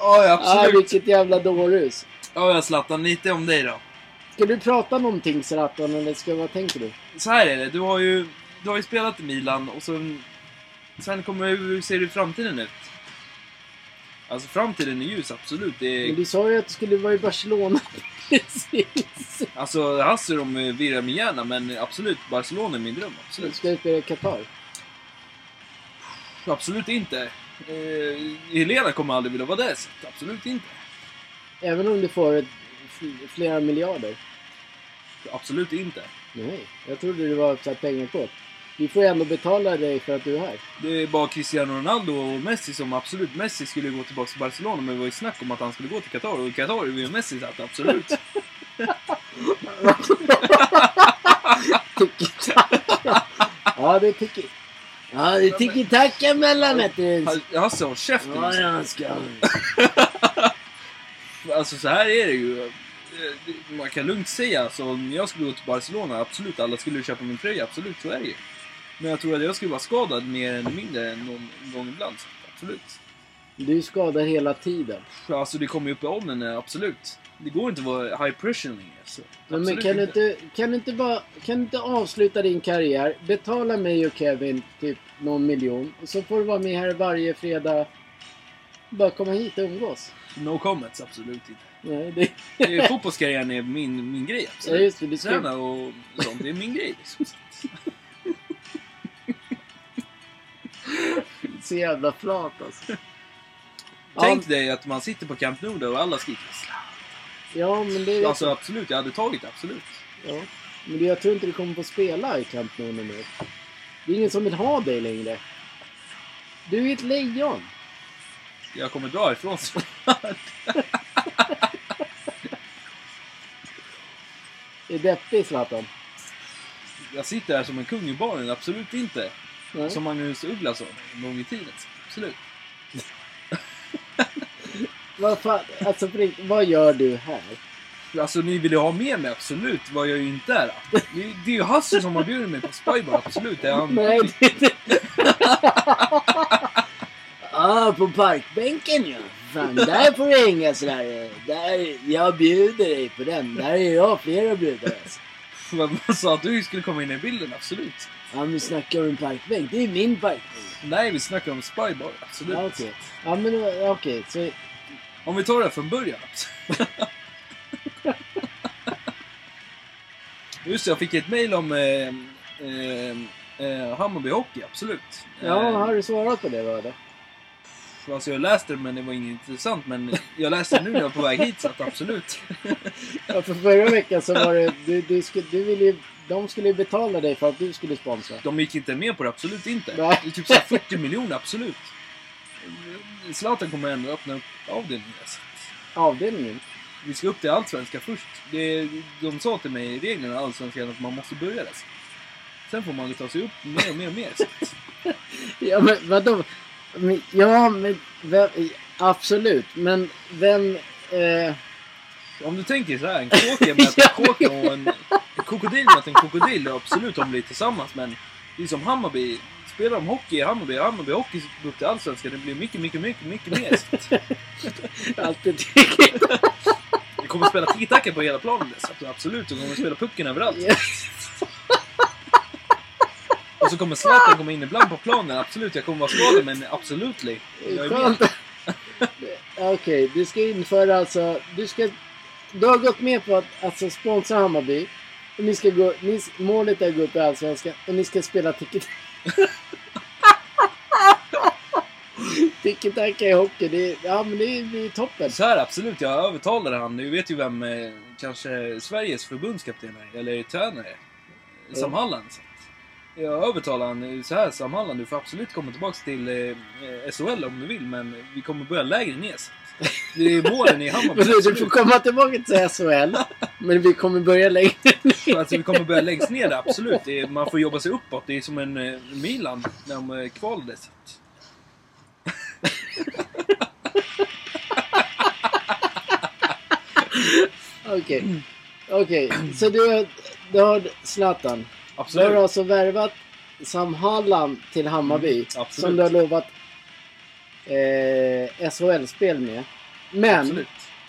Ja, ja, Ah, absolut. vilket jävla dårhus. Ja, jag Zlatan, lite om dig då. Ska du prata någonting Zlatan eller ska, vad tänker du? Så här är det, du har ju, du har ju spelat i Milan och så... Sen kommer hur ser du framtiden ut? Alltså framtiden är ljus, absolut. Det Men är, du sa ju att du skulle vara i Barcelona precis. alltså, Hasse de virrar mig gärna, men absolut, Barcelona är min dröm. Du Absolut. ska spela i Qatar. Absolut inte. Eh, Helena kommer aldrig vilja vara där, absolut inte. Även om du får ett, flera miljarder. Absolut inte. Nej, jag trodde det var så här pengar på. Vi får ju ändå betala dig för att du är här. Det är bara Cristiano Ronaldo och Messi som absolut... Messi skulle gå tillbaka till Barcelona, men det var ju snack om att han skulle gå till Qatar. Och i Qatar är ju Messi så att absolut. Ja, det är tiki... Ja, det är tiki-taka emellanåt. Ha- Hasse, håll käften! Ja, liksom. jag ska... Alltså så här är det ju. Eh, Man kan lugnt säga, alltså, om jag skulle gå till Barcelona, absolut, alla skulle köpa min tröja, absolut, så är det ju. Men jag tror att jag skulle vara skadad mer eller mindre någon gång ibland, absolut. Du är skadad hela tiden. Alltså det kommer ju upp i åldern, eh, absolut. Det går inte att vara high pressure längre. Så. Men, men absolut kan, du inte, kan, du inte bara, kan du inte avsluta din karriär, betala mig och Kevin typ någon miljon så får du vara med här varje fredag. Bara komma hit och umgås. No comments, absolut inte. Nej, det, Det är, fotbollskarriären är min, min grej, ja, absolut. just det. Du ska, Träna och sånt, det är min grej. Liksom. så jävla flat alltså. Tänk dig att man sitter på Camp Nou och alla skriker Ja, men det... Alltså absolut, jag hade tagit absolut. ja. Men det- jag tror inte du kommer få spela i Camp Nou nu. Det är ingen som vill ha dig längre. Du är ett lejon. Jag kommer dra ifrån. Det är deppig Zlatan. Jag sitter här som en kung i baren, absolut inte. Nej. Som Magnus Uggla sa en gång i tiden. Absolut. Vad fan, alltså vad gör du här? Alltså ni vill ju ha med mig, absolut. Vad jag ju inte är. Det, det är ju Hasse som har bjudit mig på Spybar, absolut. Det är han. Nej, det är inte... ah, på parkbänken ja. Fan, där får du hänga sådär. Där, jag bjuder dig på den. Där är jag flera brudar alltså. Vad vad sa att du skulle komma in i bilden, absolut. Ja, men snackar om en parkbänk. Det är min parkbänk. Nej, vi snackar om Spybar, absolut. Ja, okej. Ja, men okej. Så, Om vi tar det från början. Just det, jag fick ett mail om eh, eh, eh, Hammarby Hockey, absolut. ja, Eh, har du svarat på det då eller? Alltså jag läste det men det var inget intressant. Men jag läste det nu när jag var på väg hit så att absolut. Ja, för förra veckan så var det... Du, du, skulle, du ville. De skulle betala dig för att du skulle sponsra. De gick inte med på det, absolut inte. Nej. Det är typ så här 40 miljoner, absolut. Zlatan kommer ändå öppna upp avdelningen. Avdelningen. Vi ska upp till Allsvenskan först. Det, de sa till mig i reglerna i Allsvenskan att man måste börja där. Sen får man ta sig upp mer och mer och mer. Ja, men vadå? Ja, men... Vem, absolut. Men vem... Eh, Om du tänker så här, en kråka möter en kråka och en, en krokodil möter en krokodil. Absolut de blir tillsammans. Men det är som Hammarby. Spelar de hockey i Hammarby, Hammarby hockey upp till Allsvenskan. Det blir mycket, mycket, mycket, mycket mer. Att alltid tycker... Vi kommer spela tiki-taka på hela planen. Så absolut, vi kommer spela pucken överallt. Och så kommer Zlatan komma in ibland på planen. Absolut, jag kommer vara skadad men absolut. Jag är med. Okej, du ska införa alltså... Du ska... Du har gått med på att alltså, sponsra Hammarby. Och ni ska gå... Ni, målet är att gå upp i Allsvenskan och ni ska spela tiki Tiki-taka i hockey, det, är- ja, men det blir toppen. Så här, absolut. Jag övertalade han. Du vet ju vem eh, kanske Sveriges förbundskapten är, eller tränare. Sam Halland. Jag övertalade han så här, Sam Halland, du får absolut komma tillbaka till eh, eh, SHL om du vill, men vi kommer börja lägre ner. Så Det är målen i Hammarby. Du, får komma tillbaka till SHL. Men vi kommer börja längre ner. Alltså vi kommer börja längst ner absolut. Är, man får jobba sig uppåt. Det är som en eh, Milan när de eh, kvalade. Så att- Okej. Okej, så du, du har Zlatan. Du har Absolut. alltså värvat Sam Halland till Hammarby. Mm, absolut. som du har lovat eh, SHL-spel med. Men Absolut.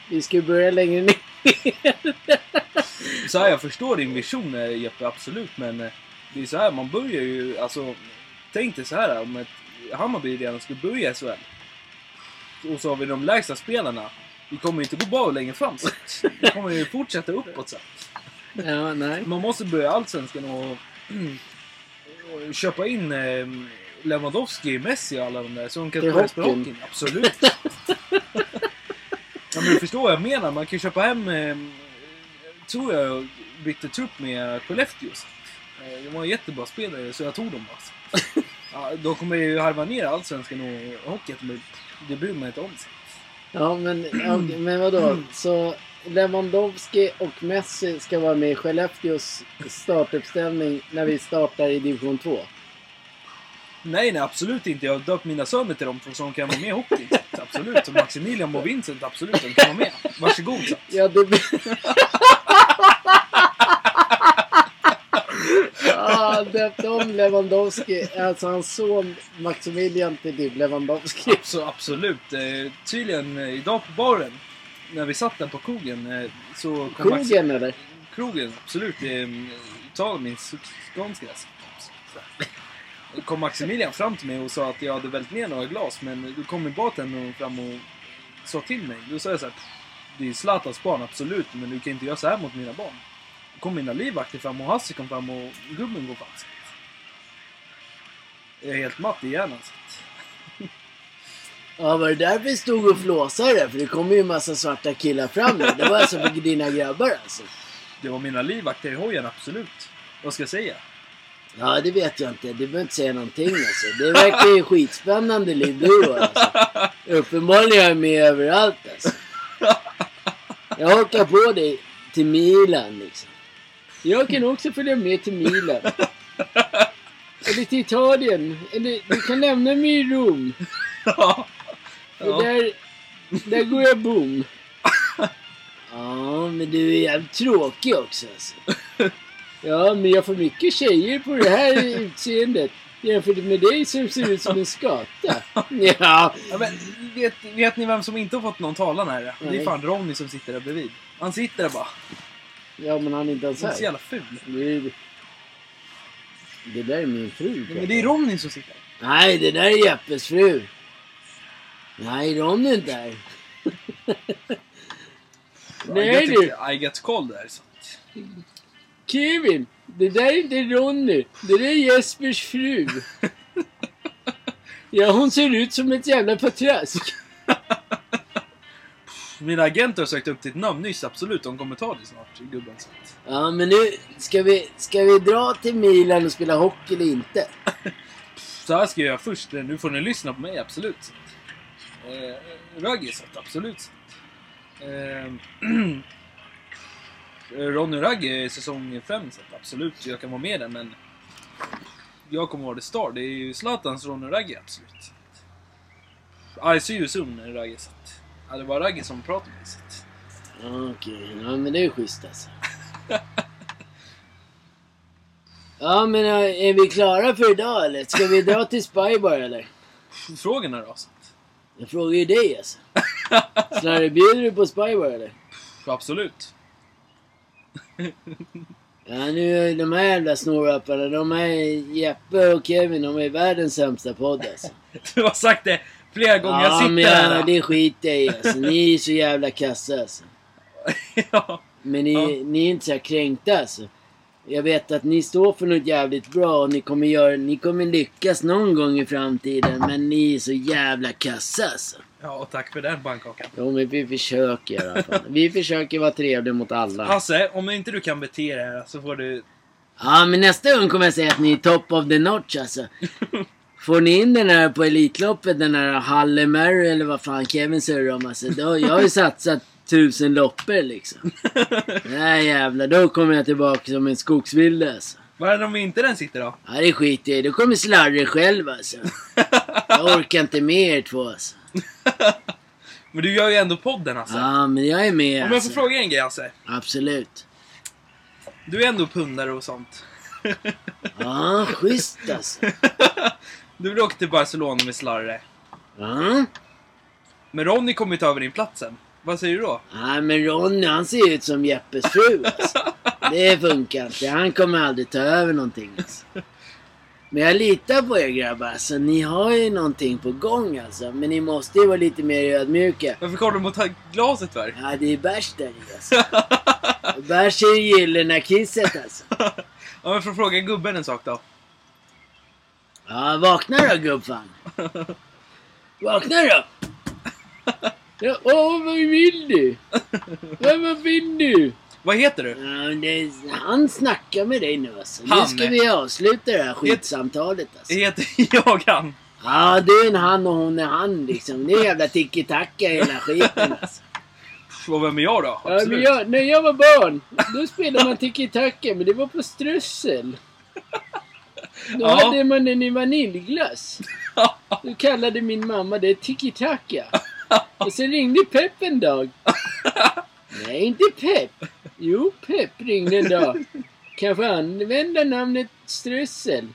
vi ska ju börja längre ner. Så här, jag förstår din vision eh, Jeppe, absolut. Men eh, det är så här, man börjar ju... Alltså, tänk dig så här om ett Hammarby redan skulle börja i SHL. Och så har vi de lägsta spelarna. Vi kommer ju inte gå bra längre fram. Vi kommer ju fortsätta uppåt sen. ja, nej. Man måste börja Allsvenskan och, och köpa in eh, Lewandowski, Messi och alla de där. Så de kan spela hockeyn. hockeyn. Absolut. ja, men du förstår vad jag menar. Man kan köpa hem, eh, tror jag, bytte trupp med Skellefteå. Eh, de var en jättebra spelare så jag tog dem alltså. Ja, de kommer ju harva ner Allsvenskan och hockeyn. Men det bryr man inte om. sig. Ja, men, ja, men vadå? Så Lewandowski och Messi ska vara med i Skellefteås startuppställning när vi startar i division 2. Nej, nej absolut inte. Jag har döpt mina söner till dem så de kan vara med i hockey. Absolut. Och Maximilian och Vincent, absolut. De kan vara med. Varsågod. Så. Ja, det... ah, döpte om Lewandowski, alltså hans son Maximilian till typ Lewandowski. Så absolut. Eh, tydligen eh, idag på baren, när vi satt där på krogen, eh, så kom Max- Krogen eller? krogen, absolut. Eh, ta min skånska. Kom Maximilian fram till mig och sa att jag hade vält ner några glas, men då kom bartendern fram och sa till mig. Då sa jag så här, det är Zlatans barn, absolut, men du kan inte göra så här mot mina barn. Då kom mina livvakter fram och Hasse kom fram och gubben går fram. Jag är helt matt i hjärnan. så Ja, var det därför vi stod och flåsade? För det kommer ju en massa svarta killar fram där. Det var alltså för dina grabbar alltså. Det var mina livvakter i hojen, absolut. Vad ska jag säga? Ja, det vet jag inte. Du behöver inte säga någonting alltså. Det verkar ju skitspännande liv du har alltså. Uppenbarligen är jag med överallt alltså. Jag hakar på dig till Milan liksom. Jag kan också följa med till Milan. Eller till Italien. Eller du kan lämna mig i Rom. Ja. Ja. där, där går jag boom. Ja, men du är jävligt tråkig också alltså. Ja, men jag får mycket tjejer på det här utseendet. Jämfört med dig som ser ut som en skata. Ja, Ja, men, vet, vet ni vem som inte har fått någon talan här? Det är fan Ronny som sitter där bredvid. Han sitter där bara. ja men han är inte ens Han är så här. jävla ful. Det, är- det där är min fru. Men det är Ronny som sitter. Nej, det där är Jeppes fru. Nej, Ronny är inte här. Nej, du. I get cold där. Så. Kevin, det där är inte Ronny. Det där är Jespers fru. Ja, hon ser ut som ett jävla patrask. Mina agenter har sökt upp ditt namn nyss, absolut. De kommer ta det snart, gubben. Ja, men nu ska vi, ska vi dra till Milan och spela hockey eller inte? så här ska jag göra först. Nu får ni lyssna på mig, absolut. Eh, att, absolut. Eh, Ronny och Raggi är säsong 5, så absolut. Jag kan vara med där, men... Jag kommer vara the star. Det är ju Zlatans Ronny och Raggi, absolut. I see you soon, Raggi. Så att, ja, det var Raggi som pratade med. Så att, Ja, Okej, ja men det är schysst alltså. Ja, men äh, är vi klara för idag eller? Ska vi dra till Spybar eller? frågorna då? Så att, Jag frågar ju dig alltså. Slarre, bjuder du på Spybar eller? absolut. Ja, nu de här jävla snorapparna, de här Jeppe och Kevin, de är världens sämsta podd alltså. Du har sagt det flera gånger. jag Ja, sitter men här. ja, det skiter jag i alltså. Ni är så jävla kassa alltså. ja. Men ni, Ja. ni är inte så här kränkta alltså. Jag vet att ni står för något jävligt bra och ni kommer, göra, ni kommer lyckas någon gång i framtiden. Men ni är så jävla kassa alltså. Ja, och tack för den pannkakan. Jo men vi försöker i alla fall. Vi försöker vara trevliga mot alla. Hasse, om inte du kan bete dig här så får du... Ja men nästa gång kommer jag säga att ni är top of the notch alltså. Får ni in den här på Elitloppet, den här Halle Mary eller vad fan Kevin surrar om alltså. Då, jag har ju satsat tusen loppor liksom. Nej jävlar, då kommer jag tillbaka som en skogsvilde alltså. Vad är det om inte den sitter då? Ja det skiter jag i. Då kommer Slarre själv alltså. Jag orkar inte med er två alltså. Men du gör ju ändå podden Hasse. Ja men jag är med Om jag får alltså. fråga en grej Hasse. Absolut. Du är ändå pundare och sånt. Ja, schysst alltså. Du vill åka till Barcelona med Slarre. Ja. Men Ronny kommer ju ta över din plats sen. Vad säger du då? Nej men Ronny han ser ut som Jeppes fru alltså. Det funkar inte. Han kommer aldrig ta över någonting alltså. Men jag litar på er grabbar alltså. Ni har ju någonting på gång alltså. Men ni måste ju vara lite mer ödmjuka. Varför kommer du mot glaset för? Ja det är bärs där i alltså. Bärs är ju gyllene kisset alltså. Ja, men får fråga gubben en sak då. Ja vakna då gubbfan. Vakna då. Ja, åh vad vill du? Vad vill du? Vad heter du? Ja, det, han snackar med dig nu alltså. Han? Nu ska vi avsluta det här skitsamtalet alltså. Heter jag han? Ja, du är en han och hon är han liksom. Det är jävla tiki-taka hela skiten alltså. Och vem är jag då? Ja, jag, när jag var barn, då spelade man tiki-taka, men det var på strössel. Då Ja. hade man den i vaniljglass. Då kallade min mamma det tiki-taka. Och sen ringde Pepp en dag. Nej, inte Pepp. Jo, Pepp ringde en dag. Kan jag få använda namnet strössel?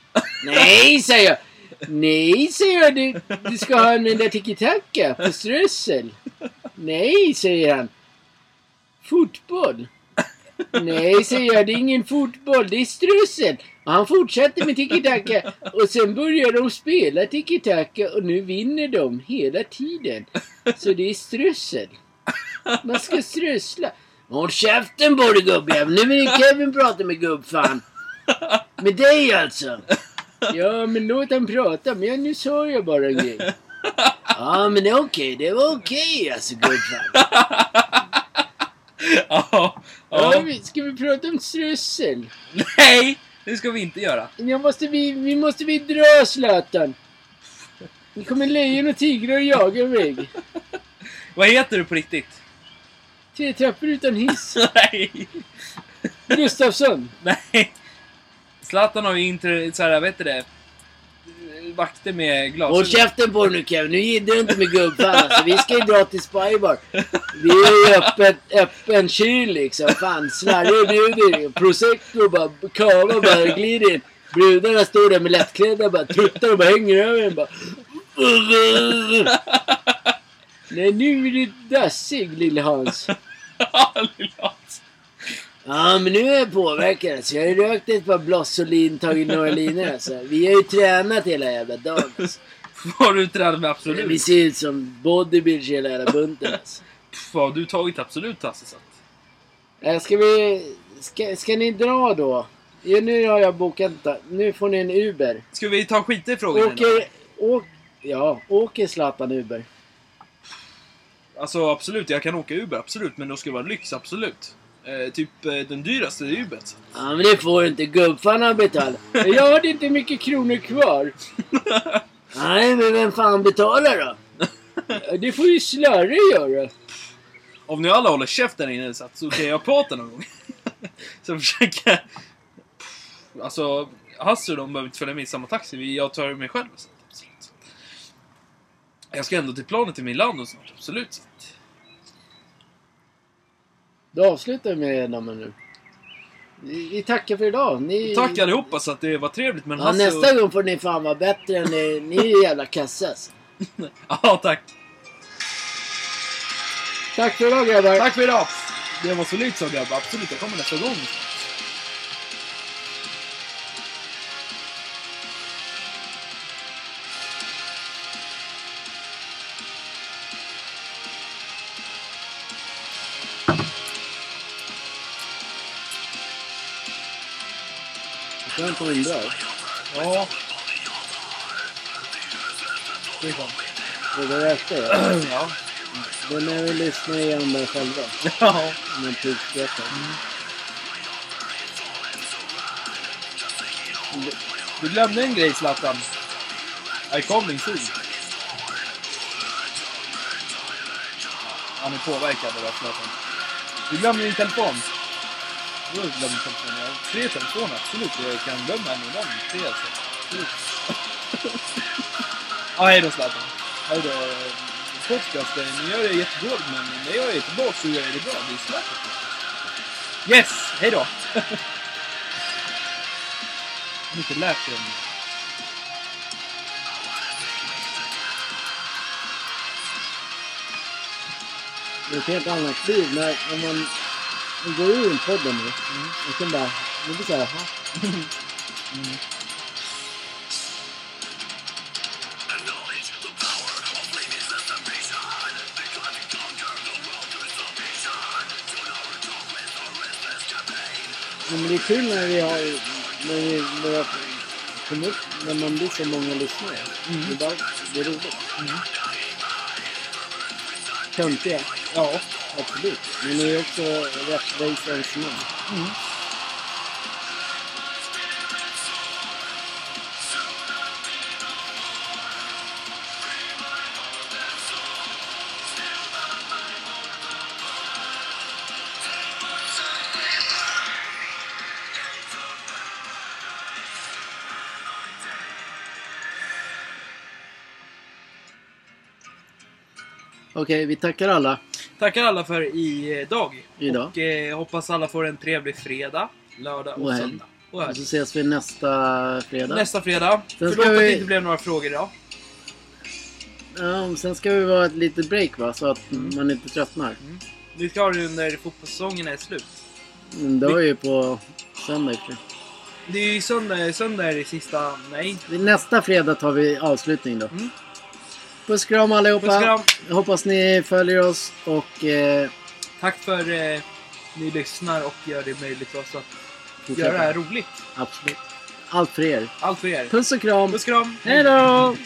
Nej, säger jag. Nej, säger jag. Du, du ska använda tiki-taka på strössel. Nej, säger han. Fotboll? Nej, säger jag. Det är ingen fotboll. Det är strössel. Och han fortsatte med tiki-taka. Och sen började de spela tiki-taka och nu vinner de hela tiden. Så det är strössel. Man ska strössla. Håll käften på dig gubbjävel. Nu vill Kevin prata med gubbfan. Med dig alltså. Ja, men låt han prata. Men jag, nu sa jag bara en grej. Ja, men det är okej. Det var okej alltså gubbfan. Ja. Ja, ska vi prata om strössel? Nej! Det ska vi inte göra. Jag måste vi, vi måste vi dra Zlatan. Nu kommer lejon och tigrar och jagar mig. Vad heter du på riktigt? Tre trappor utan hiss. Nej! Gustafsson. Nej! Zlatan har ju inte såhär, vet du det? Vakter med Håll glasögon. käften på dig nu Kevin. Nu giddrar du inte med gubbfan alltså. Vi ska ju dra till Spybar. Vi är ju öppet, öppen kyl liksom. Fan, Slarre bjuder. Prosecco bara, kava bara glider in. Brudarna står där med lättklädda bara tuttar och bara hänger över en bara. Nej, nu är du dassig lille Hans. Ja, men nu är jag påverkad alltså. Jag har ju rökt ett par Blossolin, tagit några linor alltså. Vi har ju tränat hela jävla dagen alltså. Har du tränat med Vi Absolut? ser ut som bodybuilders hela jävla bunten alltså. Pff, Vad har du tagit Absolut Hasse? så att- Äh, Ska vi... Ska, ska ni dra då? Ja, nu har jag bokat... Nu får ni en Uber. Ska vi ta skit i frågan? Åker... Åk, ja, åker Zlatan Uber? Alltså absolut, jag kan åka Uber, absolut. Men då ska det vara lyx, absolut. Eh, typ eh, den dyraste så. Ja, men det får du inte. Gubbfan har betalat. Jag hade inte mycket kronor kvar. Nej, men vem fan betalar då? Det får ju Slarre göra. Om ni alla håller käften inne så, kan jag prata någon gång. så försöker jag... Alltså, Hasse och de behöver inte följa med i samma taxi. Jag tar mig själv. Så. Jag ska ändå till planet till Milano snart, absolut. Så. att- Då avslutar vi med dem nu. Vi, vi tackar för idag. Ni, Tack allihopa så att det var trevligt. Men Ja, Hasse nästa och... gång får ni fan vara bättre än ni. Ni är jävla kassa alltså. Ja, tack. Tack för idag grabbar. Tack för idag. Det var så lite så grabbar. Absolut, jag kommer nästa gång. Den drar. Ja. Det sant. Och det räcker det. Ja. Den är väl lyssna igenom där själva. Ja. Om en tidsberättare. Du glömde en grej Zlatan. I coming soon. Han är påverkad av Zlatan. Du glömde din telefon. Glömt telefonen. Jag har tre telefoner, absolut. Jag kan glömma en av dem. Tre alltså. Absolut. ja, hej då Zlatan. Hej då. eh, Podcast, ni gör det jättedåligt men när jag är tillbaka så gör jag det bra. Det är Zlatan. Yes! Hej då! Jag har inte lärt mig. Det är ett helt annat liv när, när man, man går ur en podden nu. Mm. Och sen bara, det blir såhär, jaha. Mm. Men det är kul när vi har, när vi börjar komma upp, när man blir så många lyssnare. Mm. Det, är bara, det är roligt. Mm. Töntiga, Ja. absolut. Men det är också rättvisans namn. Mm. Okej, vi tackar alla Tackar alla för idag. idag. Och eh, hoppas alla får en trevlig fredag, lördag och, Och söndag. Och så ses vi nästa fredag. Nästa fredag. Sen Förlåt ska att det vi- inte blev några frågor idag. Ja, sen ska vi vara ett litet break va, så att Mm. man inte tröttnar. Vi ska ha det under fotbollssäsongen är slut. Men det var ju på söndag sig. Det är ju söndag, söndag är det sista... Nej. Nästa fredag tar vi avslutning då. Mm. Puss och kram allihopa. Puss kram. Hoppas ni följer oss och eh, Tack för eh, ni lyssnar och gör det möjligt för oss att fortsätter. göra det här roligt. Absolut. Allt för er. Allt för er. Puss och kram. Puss och kram. Hej då!